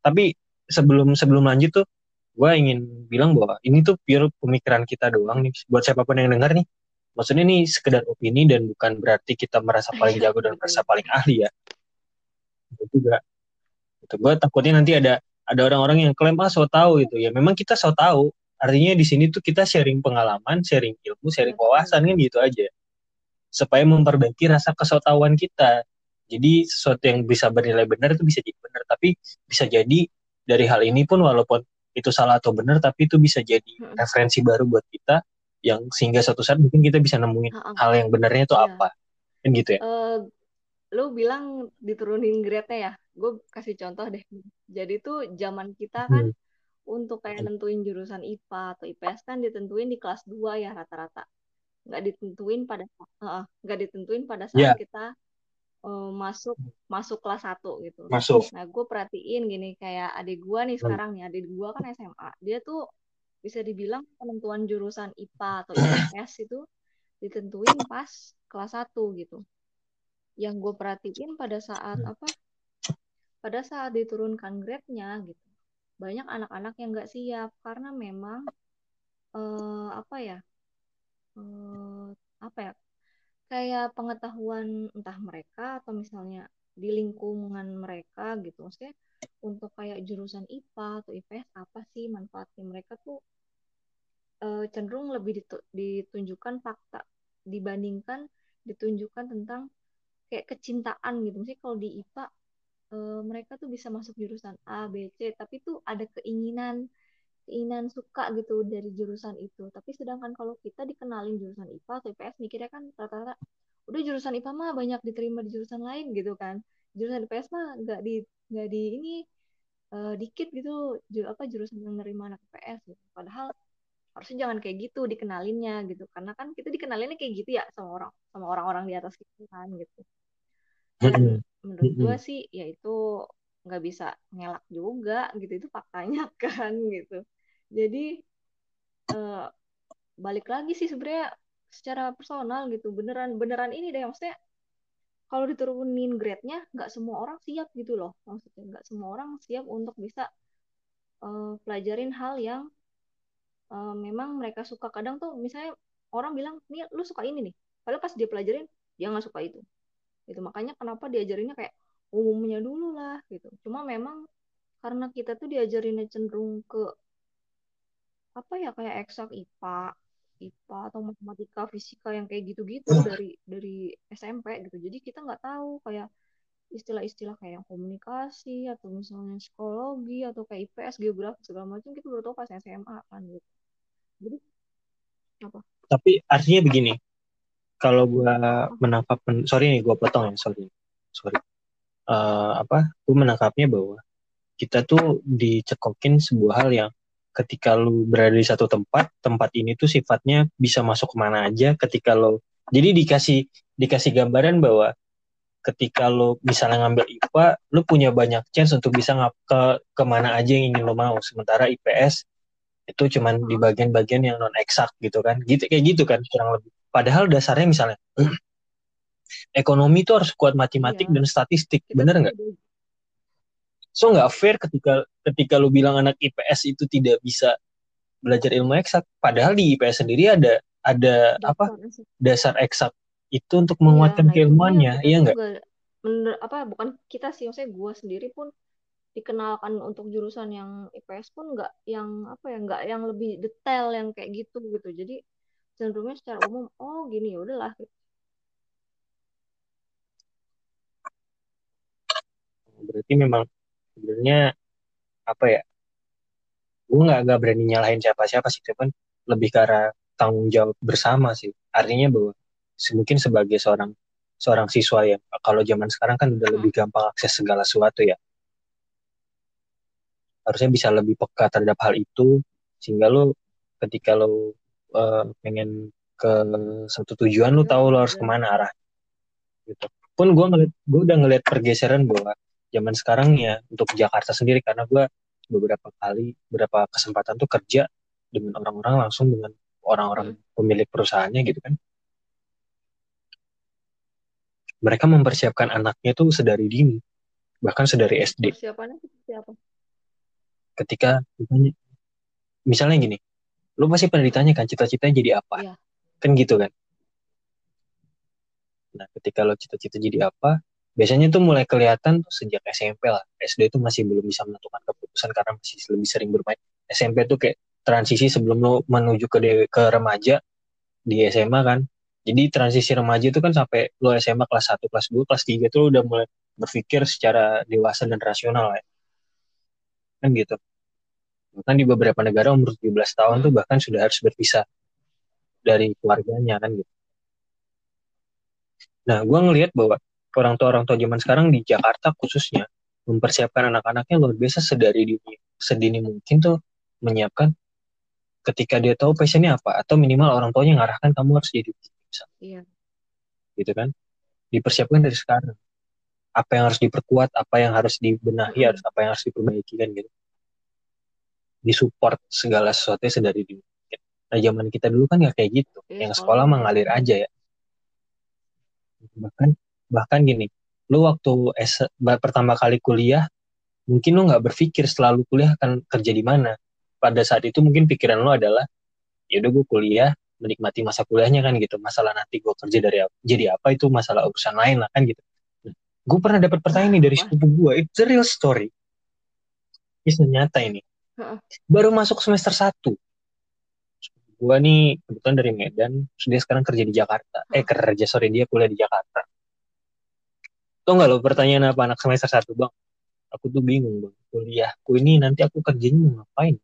Tapi sebelum sebelum lanjut tuh, gue ingin bilang bahwa ini tuh pure pemikiran kita doang nih. Buat siapa pun yang dengar nih, maksudnya ini sekedar opini dan bukan berarti kita merasa paling jago dan merasa *laughs* paling ahli ya. Itu juga. Itu gue takutnya nanti ada ada orang-orang yang klaim ah so tahu itu ya. Memang kita so tahu. Artinya di sini tuh kita sharing pengalaman, sharing ilmu, sharing wawasan kan gitu aja supaya memperbaiki rasa kesotawan kita. Jadi sesuatu yang bisa bernilai benar itu bisa jadi benar, tapi bisa jadi dari hal ini pun walaupun itu salah atau benar, tapi itu bisa jadi hmm. referensi baru buat kita yang sehingga suatu saat mungkin kita bisa nemuin hmm. hal yang benarnya itu yeah. apa, kan gitu ya. Uh, lu bilang diturunin grade-nya ya, gue kasih contoh deh. Jadi tuh zaman kita kan hmm. untuk kayak nentuin jurusan IPA atau IPS kan ditentuin di kelas 2 ya rata-rata nggak ditentuin pada uh, nggak ditentuin pada saat yeah. kita uh, masuk masuk kelas 1 gitu. Masuk. Nah, gue perhatiin gini kayak adik gue nih hmm. sekarang nih, adik gue kan SMA. Dia tuh bisa dibilang penentuan jurusan IPA atau *clears throat* IPS itu ditentuin pas kelas 1 gitu. Yang gue perhatiin pada saat hmm. apa? Pada saat diturunkan grade-nya gitu. Banyak anak-anak yang nggak siap karena memang uh, apa ya? Uh, apa ya? kayak pengetahuan entah mereka atau misalnya di lingkungan mereka gitu maksudnya untuk kayak jurusan IPA atau IPS apa sih manfaatnya mereka tuh e, cenderung lebih ditunjukkan fakta dibandingkan ditunjukkan tentang kayak kecintaan gitu sih kalau di IPA e, eh, mereka tuh bisa masuk jurusan A B C tapi tuh ada keinginan keinginan suka gitu dari jurusan itu. Tapi sedangkan kalau kita dikenalin jurusan IPA atau IPS mikirnya kan rata-rata udah jurusan IPA mah banyak diterima di jurusan lain gitu kan. Jurusan IPS mah nggak di nggak di ini uh, dikit gitu jur, apa jurusan yang nerima anak IPS gitu. Padahal harusnya jangan kayak gitu dikenalinnya gitu. Karena kan kita dikenalinnya kayak gitu ya sama orang sama orang-orang di atas kita kan gitu. Dan menurut gue sih ya itu nggak bisa ngelak juga gitu. Itu faktanya *laughs* kan gitu. Jadi uh, balik lagi sih sebenarnya secara personal gitu. Beneran beneran ini deh. Maksudnya kalau diturunin grade-nya nggak semua orang siap gitu loh. Maksudnya nggak semua orang siap untuk bisa uh, pelajarin hal yang uh, memang mereka suka. Kadang tuh misalnya orang bilang nih lu suka ini nih. Padahal pas dia pelajarin dia nggak suka itu. Itu makanya kenapa diajarinnya kayak umumnya dulu lah gitu. Cuma memang karena kita tuh diajarinnya cenderung ke apa ya kayak eksak IPA IPA atau matematika fisika yang kayak gitu-gitu dari dari SMP gitu. Jadi kita nggak tahu kayak istilah-istilah kayak yang komunikasi atau misalnya psikologi atau kayak IPS geografi segala macam kita baru tahu pas SMA kan gitu. Jadi apa? Tapi artinya begini kalau gua menangkap sorry nih gua potong ya sorry sorry. Uh, apa? Gue menangkapnya bahwa kita tuh dicekokin sebuah hal yang ketika lu berada di satu tempat tempat ini tuh sifatnya bisa masuk ke mana aja ketika lo jadi dikasih dikasih gambaran bahwa ketika lo misalnya ngambil IPA lo punya banyak chance untuk bisa ngap ke ke mana aja yang ingin lo mau sementara IPS itu cuman di bagian-bagian yang non eksak gitu kan gitu kayak gitu kan kurang lebih padahal dasarnya misalnya *clears throat* ekonomi itu harus kuat matematik iya. dan statistik, bener nggak? So nggak fair ketika ketika lu bilang anak IPS itu tidak bisa belajar ilmu eksak, padahal di IPS sendiri ada ada dasar apa dasar eksak itu untuk iya, menguatkan iya, keilmuannya, iya nggak? Menurut apa bukan kita sih, maksudnya gue sendiri pun dikenalkan untuk jurusan yang IPS pun nggak yang apa ya nggak yang lebih detail yang kayak gitu gitu. Jadi cenderungnya secara umum oh gini ya udahlah berarti memang sebenarnya apa ya gue nggak nggak berani nyalahin siapa siapa sih cuman lebih arah tanggung jawab bersama sih. Artinya bahwa mungkin sebagai seorang seorang siswa ya kalau zaman sekarang kan udah lebih gampang akses segala sesuatu ya. Harusnya bisa lebih peka terhadap hal itu sehingga lo ketika lo uh, pengen ke satu tujuan lo tahu lo harus ke mana arah. Gitu. Pun gue ngeliat gue udah ngeliat pergeseran bahwa zaman sekarang ya untuk Jakarta sendiri karena gue beberapa kali beberapa kesempatan tuh kerja dengan orang-orang langsung dengan orang-orang hmm. pemilik perusahaannya gitu kan. Mereka mempersiapkan anaknya tuh sedari dini bahkan sedari SD persiapannya seperti apa? Ketika misalnya gini lu pasti pernah ditanya kan cita-citanya jadi apa? Ya. kan gitu kan. Nah ketika lo cita-cita jadi apa biasanya tuh mulai kelihatan tuh sejak SMP lah. SD itu masih belum bisa menentukan keputusan karena masih lebih sering bermain. SMP tuh kayak transisi sebelum lo menuju ke ke remaja di SMA kan. Jadi transisi remaja itu kan sampai lo SMA kelas 1, kelas 2, kelas 3 tuh lo udah mulai berpikir secara dewasa dan rasional ya. Kan gitu. Bahkan di beberapa negara umur 17 tahun tuh bahkan sudah harus berpisah dari keluarganya kan gitu. Nah, gue ngelihat bahwa orang tua orang tua zaman sekarang di Jakarta khususnya mempersiapkan anak-anaknya luar biasa sedari dini sedini mungkin tuh menyiapkan ketika dia tahu passionnya apa atau minimal orang tuanya ngarahkan kamu harus jadi bisa iya. gitu kan? Dipersiapkan dari sekarang. Apa yang harus diperkuat apa yang harus dibenahi Mm-mm. harus apa yang harus diperbaiki kan gitu. Disupport segala sesuatu sedari dulu nah zaman kita dulu kan nggak kayak gitu. Iya, yang sekolah mengalir aja ya. Bahkan bahkan gini lu waktu S pertama kali kuliah mungkin lu nggak berpikir selalu kuliah akan kerja di mana. Pada saat itu mungkin pikiran lu adalah ya udah gue kuliah menikmati masa kuliahnya kan gitu. Masalah nanti gue kerja dari apa, jadi apa itu? Masalah urusan lain lah kan gitu. Nah, gue pernah dapat pertanyaan nih dari sepupu gue it's a real story. Kisah nyata ini. Baru masuk semester 1 gue nih kebetulan dari Medan terus dia sekarang kerja di Jakarta. Eh kerja sorry dia kuliah di Jakarta Tuh nggak lo pertanyaan apa anak semester 1 bang? Aku tuh bingung bang. Kuliahku ini nanti aku kerjanya mau ngapain?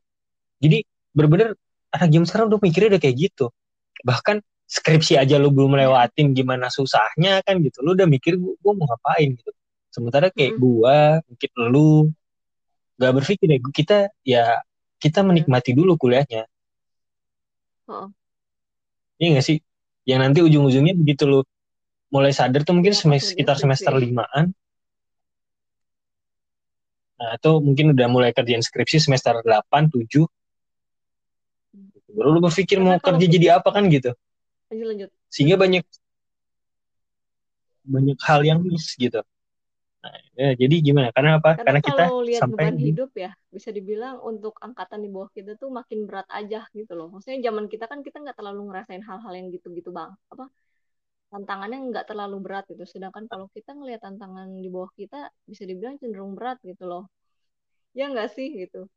Jadi bener-bener anak jam sekarang udah mikirnya udah kayak gitu. Bahkan skripsi aja lu belum lewatin gimana susahnya kan gitu. Lu udah mikir gua, gua mau ngapain? gitu. Sementara kayak gua mungkin lu gak berpikir ya kita ya kita menikmati dulu kuliahnya. Heeh. Iya gak sih? Yang nanti ujung-ujungnya begitu lu mulai sadar tuh mungkin Iya, semester, sekitar semester limaan. Nah atau mungkin udah mulai kerjain skripsi semester 8, 7 baru lu berpikir mau kerja jadi apa kan gitu. Lanjut lanjut. sehingga banyak banyak hal yang miss gitu. Nah, ya, jadi gimana? Karena apa? Karena, karena kita kalau lihat sampai beban hidup ya, bisa dibilang untuk angkatan di bawah kita tuh makin berat aja gitu loh. Maksudnya zaman kita kan kita nggak terlalu ngerasain hal-hal yang gitu-gitu bang. Apa tantangannya nggak terlalu berat gitu. Sedangkan kalau kita ngelihat tantangan di bawah kita bisa dibilang cenderung berat gitu loh. Ya nggak sih gitu.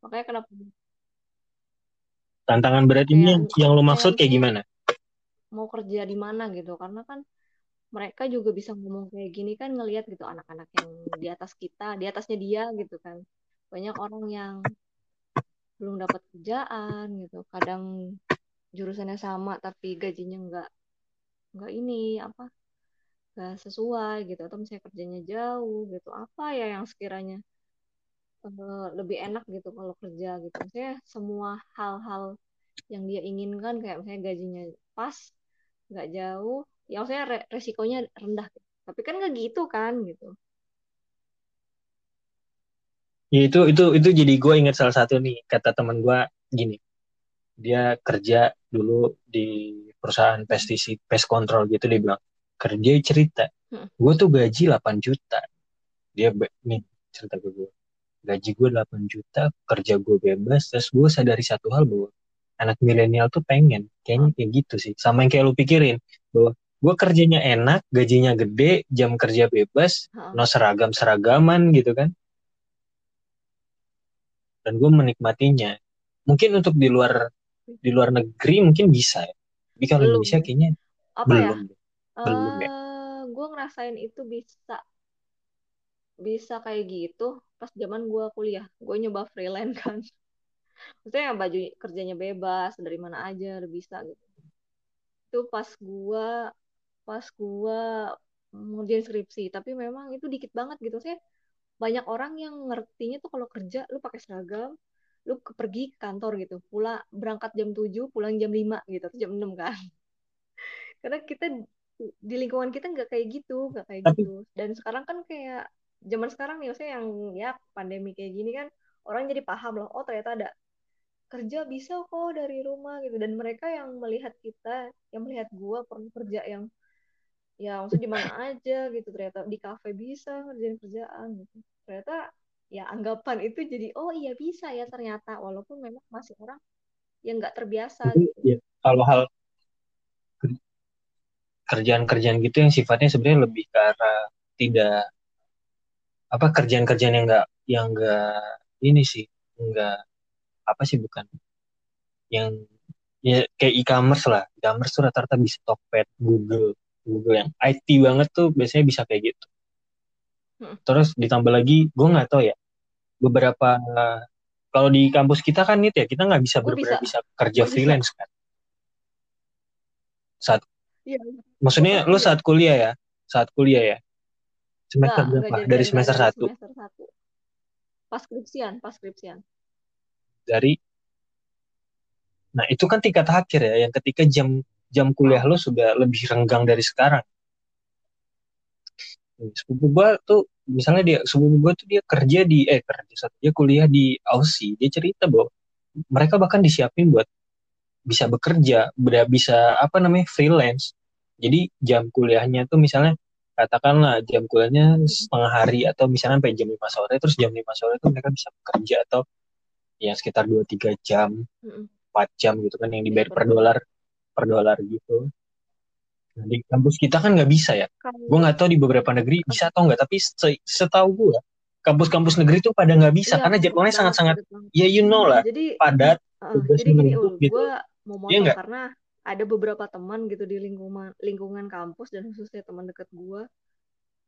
Makanya kenapa tantangan berat ini yang, yang kayak maksud kayak gimana mau kerja di mana gitu. Karena kan mereka juga bisa ngomong kayak gini kan ngelihat gitu anak-anak yang di atas kita, di atasnya dia gitu kan. Banyak orang yang belum dapat kerjaan gitu. Kadang jurusannya sama tapi gajinya nggak nggak ini apa nggak sesuai gitu atau misalnya kerjanya jauh gitu apa ya yang sekiranya eh, lebih enak gitu kalau kerja gitu. Maksudnya semua hal-hal yang dia inginkan kayak misalnya gajinya pas nggak jauh ya maksudnya re- resikonya rendah. Tapi kan nggak gitu kan gitu. Ya itu itu itu jadi gue ingat salah satu nih kata teman gue gini. Dia kerja dulu di perusahaan pestisida pest control gitu dia bilang kerja cerita. Hmm. gue tuh gaji 8 juta. Dia nih cerita ke gue gaji gue 8 juta kerja gue bebas terus gue sadari satu hal bahwa anak milenial tuh pengen kayaknya kayak gitu sih. Sama yang kayak lu pikirin bahwa gue kerjanya enak gajinya gede jam kerja bebas no seragam seragaman gitu kan. Dan gue menikmatinya. Mungkin untuk di luar di luar negeri mungkin bisa ya tapi kalau Belum. Indonesia kayaknya apa ya? belum belum ya. gue ngerasain itu bisa bisa kayak gitu pas zaman gue kuliah. Gue nyoba freelance *laughs* kan. Maksudnya yang baju kerjanya bebas dari mana aja bisa gitu. Itu pas gue pas gue ngerjain skripsi. Tapi memang itu dikit banget gitu. Saya banyak orang yang ngertinya tuh kalau kerja lu pakai seragam lu pergi ke kantor gitu pulang berangkat jam 7 pulang jam 5 gitu atau jam 6 kan. *laughs* Karena kita di lingkungan kita nggak kayak gitu nggak kayak Tapi- gitu. Dan sekarang kan kayak zaman sekarang nih maksudnya yang ya pandemi kayak gini kan orang jadi paham loh oh ternyata ada kerja bisa kok dari rumah gitu. Dan mereka yang melihat kita yang melihat gua pernah kerja yang ya maksudnya di mana aja gitu ternyata di kafe bisa ngerjain kerjaan gitu. Ternyata ya anggapan itu jadi oh iya bisa ya ternyata. Walaupun memang masih orang yang nggak terbiasa gitu. ya, kalau hal kerjaan-kerjaan gitu yang sifatnya sebenarnya lebih ke arah tidak apa kerjaan-kerjaan yang enggak yang enggak ini sih enggak apa sih bukan yang ya kayak e-commerce lah. E-commerce tuh rata-rata bisa Tokped Google Google yang IT banget tuh biasanya bisa kayak gitu Hmm. terus ditambah lagi gue nggak tahu ya beberapa kalau di kampus kita kan itu ya kita nggak bisa benar-benar bisa. bisa kerja Gua bisa. freelance kan? Saat iya. maksudnya pasti- saat kuliah ya? Saat kuliah ya? Semester Nggak, berapa? dari semester satu. semester satu. Pas skripsian pas skripsian. Dari? Nah itu kan tingkat akhir ya yang ketika jam jam kuliah lu sudah lebih renggang dari sekarang sepupu gue tuh misalnya dia sepupu gue tuh dia kerja di eh kerja dia kuliah di Aussie dia cerita bahwa mereka bahkan disiapin buat bisa bekerja bisa apa namanya freelance. Jadi jam kuliahnya tuh misalnya katakanlah jam kuliahnya setengah hari atau misalnya sampai jam 5 sore terus jam 5 sore tuh mereka bisa bekerja atau ya sekitar 2-3 jam Mm-mm. 4 jam gitu kan yang dibayar Iya, per dolar per dolar gitu nah, di kampus kita kan nggak bisa ya Kalau gue nggak tahu di beberapa negeri bisa atau nggak tapi se- setahu gue kampus-kampus negeri tuh pada nggak bisa iya karena jadwalnya sangat-sangat ya you know lah Jadi padat uh, jadi gini, Ul, gitu gue mau Iya motong nggak karena ada beberapa teman gitu di lingkungan lingkungan kampus dan khususnya teman dekat gue,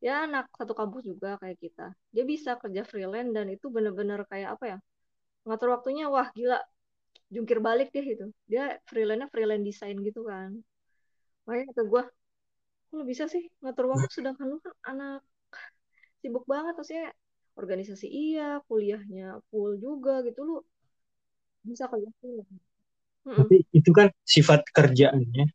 ya anak satu kampus juga kayak kita. Dia bisa kerja freelance dan itu bener-bener kayak apa ya? Ngatur waktunya, wah gila, jungkir balik deh itu. Dia freelance-nya freelance desain gitu kan. Makanya kata gue, lu bisa sih ngatur waktu sedangkan lu kan anak sibuk banget maksudnya organisasi iya, kuliahnya full juga gitu lu bisa kerja. Mm-mm. tapi itu kan sifat kerjaannya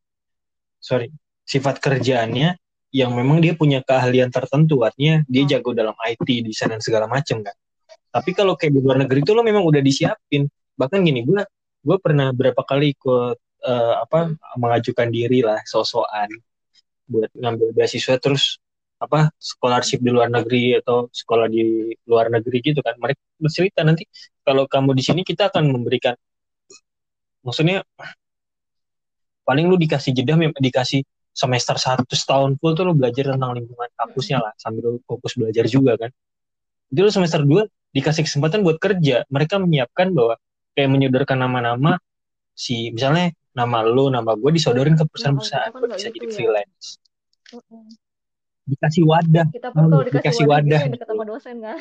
sorry sifat kerjaannya yang memang dia punya keahlian tertentu artinya dia Oh. jago dalam IT desain dan segala macam kan tapi kalau kayak di luar negeri itu lo memang udah disiapin bahkan gini gue gue pernah berapa kali ikut eh, apa mengajukan diri lah sosokan buat ngambil beasiswa. Terus apa scholarship di luar negeri atau sekolah di luar negeri gitu kan. Mereka bercerita nanti kalau kamu di sini kita akan memberikan maksudnya paling lu dikasih jeda dikasih semester satu setahun full tuh lu belajar tentang lingkungan kampusnya lah sambil lu fokus belajar juga kan. Itu lu semester 2 dikasih kesempatan buat kerja. Mereka menyiapkan bahwa kayak menyodorkan nama-nama si misalnya nama lu nama gue disodorin ke perusahaan-perusahaan Nah, kan bisa gitu jadi ya. freelance Mm-mm. dikasih wadah Kita pun kalau dikasih, dikasih wadah, wadah gitu gitu dekat sama dosen kan.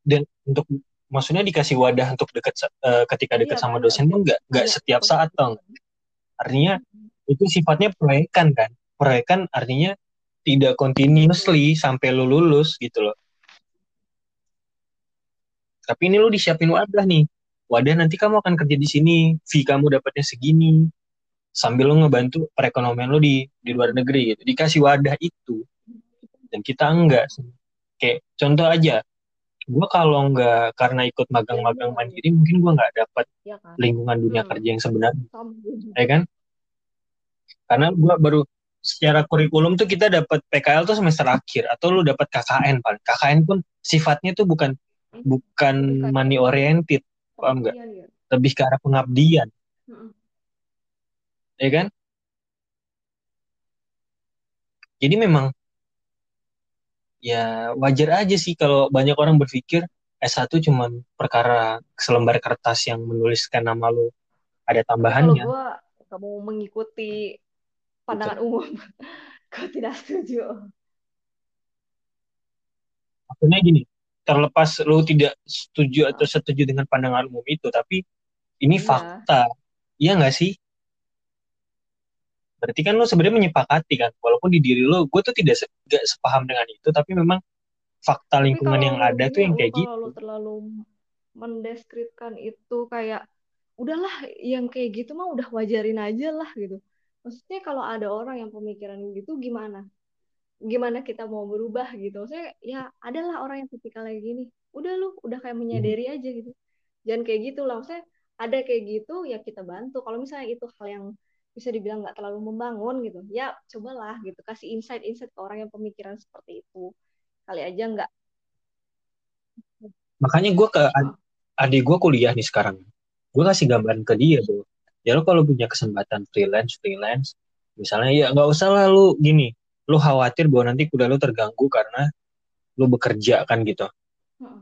dan untuk maksudnya dikasih wadah untuk dekat eh, ketika dekat Iya sama kan, dosen tuh nggak nggak ada setiap saat posisi. tau nggak? artinya Mm-mm. itu sifatnya proyekan kan proyekan artinya tidak continuously sampai lu lulus gitu loh tapi ini lu disiapin wadah nih. Wadah nanti kamu akan kerja di sini. Fee kamu dapatnya segini. Sambil lu ngebantu perekonomian lu di di luar negeri gitu. Dikasih wadah itu. Dan kita enggak kayak contoh aja. Gue kalau nggak karena ikut magang-magang mandiri mungkin gue nggak dapat Iya kan. lingkungan dunia Hmm. kerja yang sebenarnya. Ya kan? Karena gue baru secara kurikulum tuh kita dapat PKL tuh semester akhir. Atau lu dapat KKN paling. KKN pun sifatnya tuh bukan bukan Lebih kayak money oriented paham nggak? Pengabdian ya. lebih ke arah pengabdian. Ya kan? Jadi memang ya wajar aja sih kalau banyak orang berpikir S1 cuma perkara selembar kertas yang menuliskan nama lu ada kalau tambahannya. mau mengikuti pandangan umum, *laughs* gue tidak setuju. maksudnya gini terlepas lu tidak setuju atau setuju dengan pandangan umum itu tapi ini Iya. fakta iya nggak sih berarti kan lu sebenarnya menyepakati kan walaupun di diri lu gue tuh tidak se- sepaham dengan itu tapi memang fakta lingkungan kalau yang lu ada tuh yang ya, kayak lu gitu kalau lu terlalu mendeskripsikan itu kayak udahlah yang kayak gitu mah udah wajarin aja lah gitu. Maksudnya kalau ada orang yang pemikiran gitu gimana? Gimana kita mau berubah gitu? Maksudnya ya adalah orang yang tipikal kayak gini. Udah lu udah kayak menyadari aja gitu. Jangan kayak gitu lah. Maksudnya ada kayak gitu ya kita bantu. Kalau misalnya itu hal yang bisa dibilang nggak terlalu membangun gitu, ya cobalah gitu kasih insight-insight ke orang yang pemikiran seperti itu. Kali aja nggak makanya gue ke ad- adik gue kuliah nih sekarang gue kasih gambaran ke dia bro ya lu kalau punya kesempatan freelance freelance misalnya ya nggak usah lah lu gini lu khawatir bahwa nanti kuliah lu terganggu karena lu bekerja kan gitu. Heeh.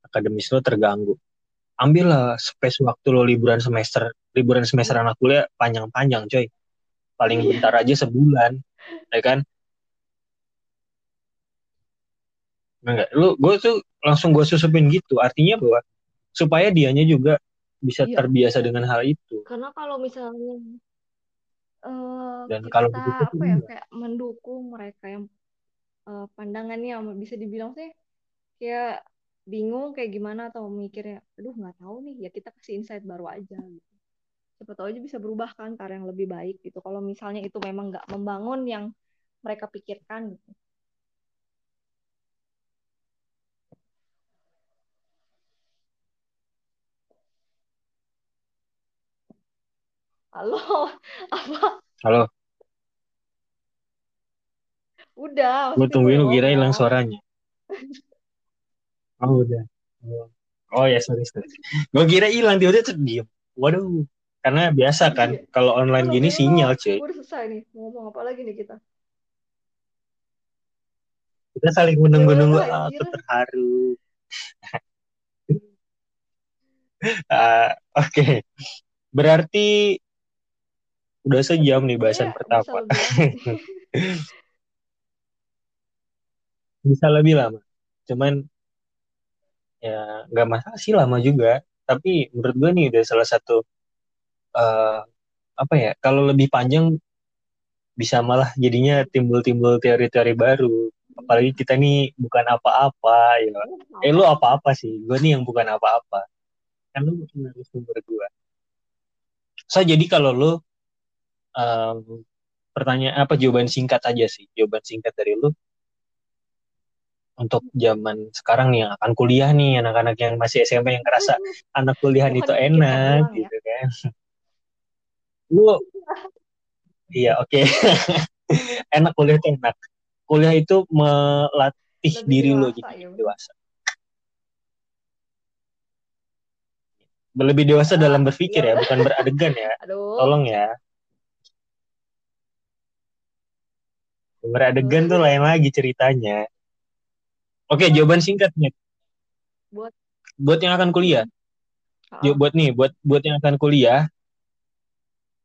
akademis lu terganggu. Ambillah space waktu lu liburan semester liburan semester anak kuliah panjang-panjang coy. Paling Iya. bentar aja sebulan ya kan? Enggak lu gue tuh langsung gue susupin gitu. Artinya bahwa supaya dianya juga bisa Iya. terbiasa dengan hal itu. Karena kalau misalnya eh, Dan kita kalau begitu apa ya kayak mendukung mereka yang eh, pandangannya bisa dibilang sih kayak bingung kayak gimana atau mikirnya, aduh nggak tahu nih ya kita kasih insight baru aja gitu. siapa tahu aja bisa berubah kan ke arah yang lebih baik gitu. Kalau misalnya itu memang nggak membangun yang mereka pikirkan gitu halo *laughs* apa Halo, udah gue gue tungguin udah lu kira hilang suaranya. *laughs* Oh udah. Oh, oh ya sorry sorry. Gue kira hilang tiba-tiba tuh diem. Waduh, karena biasa kan iya kalau gue online gini nungguin lo sinyal cuy. gue udah selesai nih mau ngomong apa lagi nih kita Kita saling ya menunggu-nunggu. udah Ah, anjir aku terharu. *laughs* Ah, Oke, berarti udah sejam nih bahasan bisa pertama. lebih *laughs* Bisa lebih lama. Cuman ya nggak masalah sih lama juga. Tapi menurut gue nih udah salah satu eh, apa ya? Kalau lebih panjang bisa malah jadinya timbul-timbul teori-teori baru. Apalagi kita nih bukan apa-apa ya. Gue Eh lu apa-apa sih? Gue nih yang bukan apa-apa. Kan lu sumber gue. So jadi kalau lu em, pertanyaan apa jawaban singkat aja sih. Jawaban singkat dari lu untuk zaman sekarang nih yang akan kuliah nih anak-anak yang masih SMP yang ngerasa anak kuliahan Mohon itu enak ulang ya. gitu kan. Lu iya oke. *laughs* Enak kuliah itu enak. Kuliah itu melatih Lebih diri lu dewasa jadi ya. dewasa. Lebih dewasa dalam berpikir ya bukan beradegan ya. Aduh. Tolong ya. Beradegan tuh lain lagi ceritanya. Oke, jawaban singkat nih. Buat Buat yang akan kuliah. Ah, Yuk, buat nih, buat buat yang akan kuliah,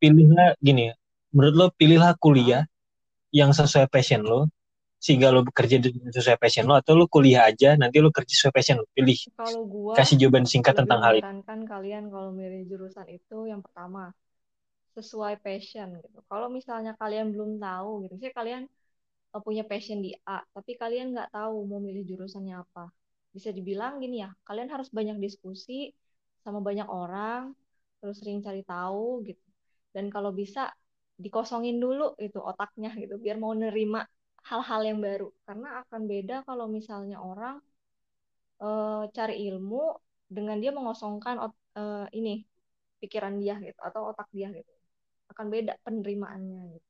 pilihlah gini. Menurut lo pilihlah kuliah yang sesuai passion lo, sehingga lo bekerja sesuai passion lo, atau lo kuliah aja, nanti lo kerja sesuai passion lo. Pilih. kalau gua Kasih jawaban singkat tentang hal itu. menyarankan kalian kalau milih jurusan itu yang pertama sesuai passion gitu. Kalau misalnya kalian belum tahu gitu, misalnya kalian punya passion di A, tapi kalian nggak tahu mau milih jurusannya apa. Bisa dibilang gini ya, kalian harus banyak diskusi sama banyak orang, terus sering cari tahu gitu. Dan kalau bisa dikosongin dulu itu otaknya gitu, biar mau nerima hal-hal yang baru. Karena akan beda kalau misalnya orang eh, cari ilmu dengan dia mengosongkan ot- eh, ini pikiran dia gitu atau otak dia gitu. Akan beda penerimaannya gitu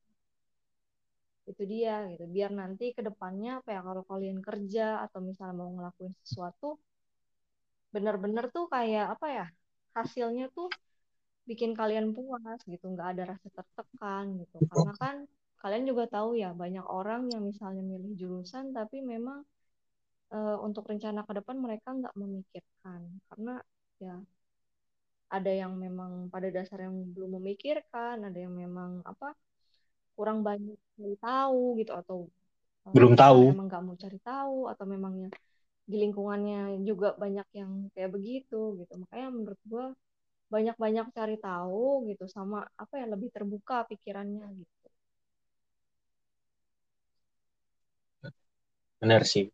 itu dia gitu. Biar nanti ke depannya apa ya kalau kalian kerja atau misalnya mau ngelakuin sesuatu benar-benar tuh kayak apa ya hasilnya tuh bikin kalian puas gitu. Nggak ada rasa tertekan gitu. Karena kan kalian juga tahu ya banyak orang yang misalnya milih jurusan tapi memang eh, untuk rencana ke depan mereka nggak memikirkan. Karena ya ada yang memang pada dasar yang belum memikirkan ada yang memang apa kurang banyak cari tahu gitu atau eh, Belum tahu. emang nggak mau cari tahu atau memangnya di lingkungannya juga banyak yang kayak begitu gitu makanya menurut gua banyak-banyak cari tahu gitu sama apa ya lebih terbuka pikirannya gitu Benar sih.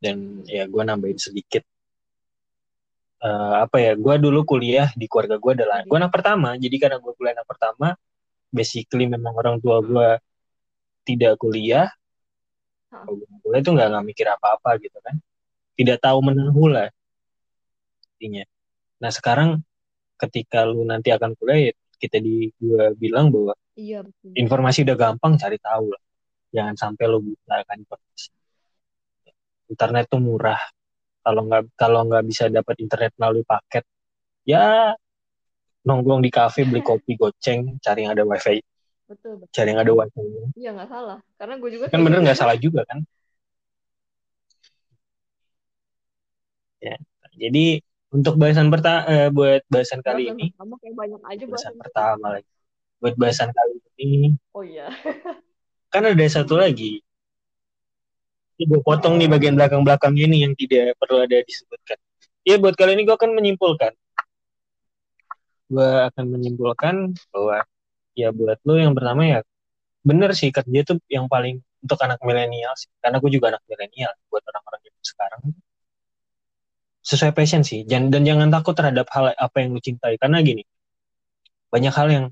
Dan ya gue nambahin sedikit. Eh, apa ya, gue dulu kuliah di keluarga gue adalah, gue anak pertama, jadi karena gue kuliah anak pertama, basically memang orang tua gue tidak kuliah, kalau gue kuliah itu nggak nggak mikir apa-apa gitu kan, tidak tahu menahu lah intinya. Nah sekarang ketika lu nanti akan kuliah, ya kita di gue bilang bahwa iya betul. informasi udah gampang cari tahu lah, jangan sampai lu buta kan informasi. Internet tuh murah, kalau nggak kalau nggak bisa dapat internet melalui paket, ya nongkrong di kafe beli *laughs* kopi goceng, cari yang ada wifi, betul betul cari yang ada wifi. iya nggak salah karena gue juga Kan bener nggak salah juga kan? Ya. Jadi untuk bahasan pertama, buat bahasan kali bahasan ini, pertama kayak banyak aja bahasan bahasan pertama lagi. Buat bahasan kali ini, oh iya *laughs* kan ada satu lagi. Ini gue potong nih bagian belakang-belakangnya nih yang tidak perlu ada disebutkan. Ya buat kali ini gue akan menyimpulkan. Gue akan menyimpulkan bahwa ya buat lo yang pertama ya bener sih kerja itu yang paling untuk anak milenial sih. Karena gue juga anak milenial buat orang-orang yang sekarang. Sesuai passion sih. Dan, dan jangan takut terhadap hal apa yang lo cintai. Karena gini, banyak hal yang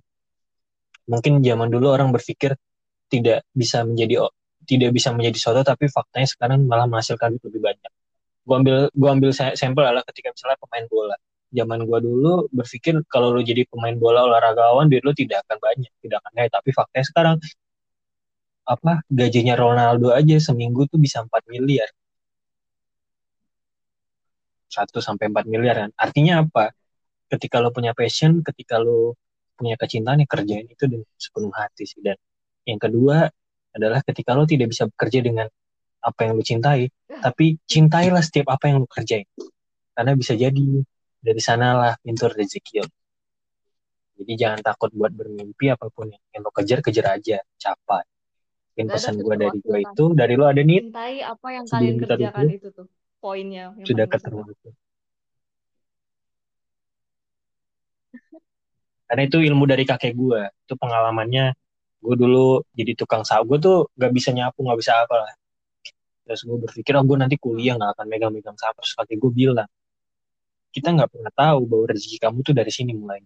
mungkin zaman dulu orang berpikir tidak bisa menjadi tidak bisa menjadi soto tapi faktanya sekarang malah menghasilkan lebih banyak gue ambil gue ambil sampel adalah ketika misalnya pemain bola zaman gue dulu berpikir kalau lo jadi pemain bola olahragawan duit lo tidak akan banyak tidak akan kaya tapi faktanya sekarang apa gajinya Ronaldo aja seminggu tuh bisa 4 miliar. 1 sampai 4 miliar kan. Artinya apa? Ketika lo punya passion ketika lo punya kecintaan yang kerjain itu dengan sepenuh hati sih. Dan yang kedua adalah ketika lo tidak bisa bekerja dengan apa yang lo cintai tapi cintailah setiap apa yang lo kerjain. Karena bisa jadi dari sanalah pintu rezeki lo jadi jangan takut buat bermimpi apa pun. Yang lo kejar kejar aja. Capai. Mungkin pesan gue dari gue itu dari lo ada nih cintai apa yang kalian kerjakan itu, itu tuh poinnya yang sudah ketemu itu karena itu ilmu dari kakek gue itu pengalamannya gue dulu jadi tukang sapu gue tuh gak bisa nyapu gak bisa apa lah. Terus gue berpikir oh gue nanti kuliah gak akan megang-megang sapu terus kakek gue bilang kita nggak pernah tahu bahwa rezeki kamu tuh dari sini mulai.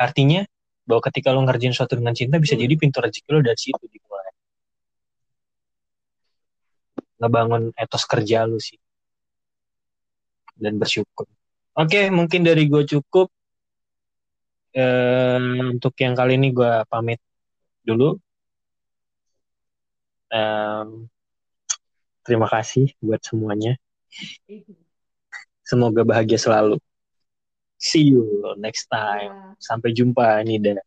Artinya bahwa ketika lo ngerjain sesuatu dengan cinta bisa hmm. jadi pintu rezeki lo dari situ dimulai. Ngebangun etos kerja lo sih. Dan bersyukur. Oke mungkin dari gue cukup. Ehm, untuk yang kali ini gue pamit dulu. Ehm, terima kasih buat semuanya semoga bahagia selalu See you next time. Yeah. Sampai jumpa, Nida.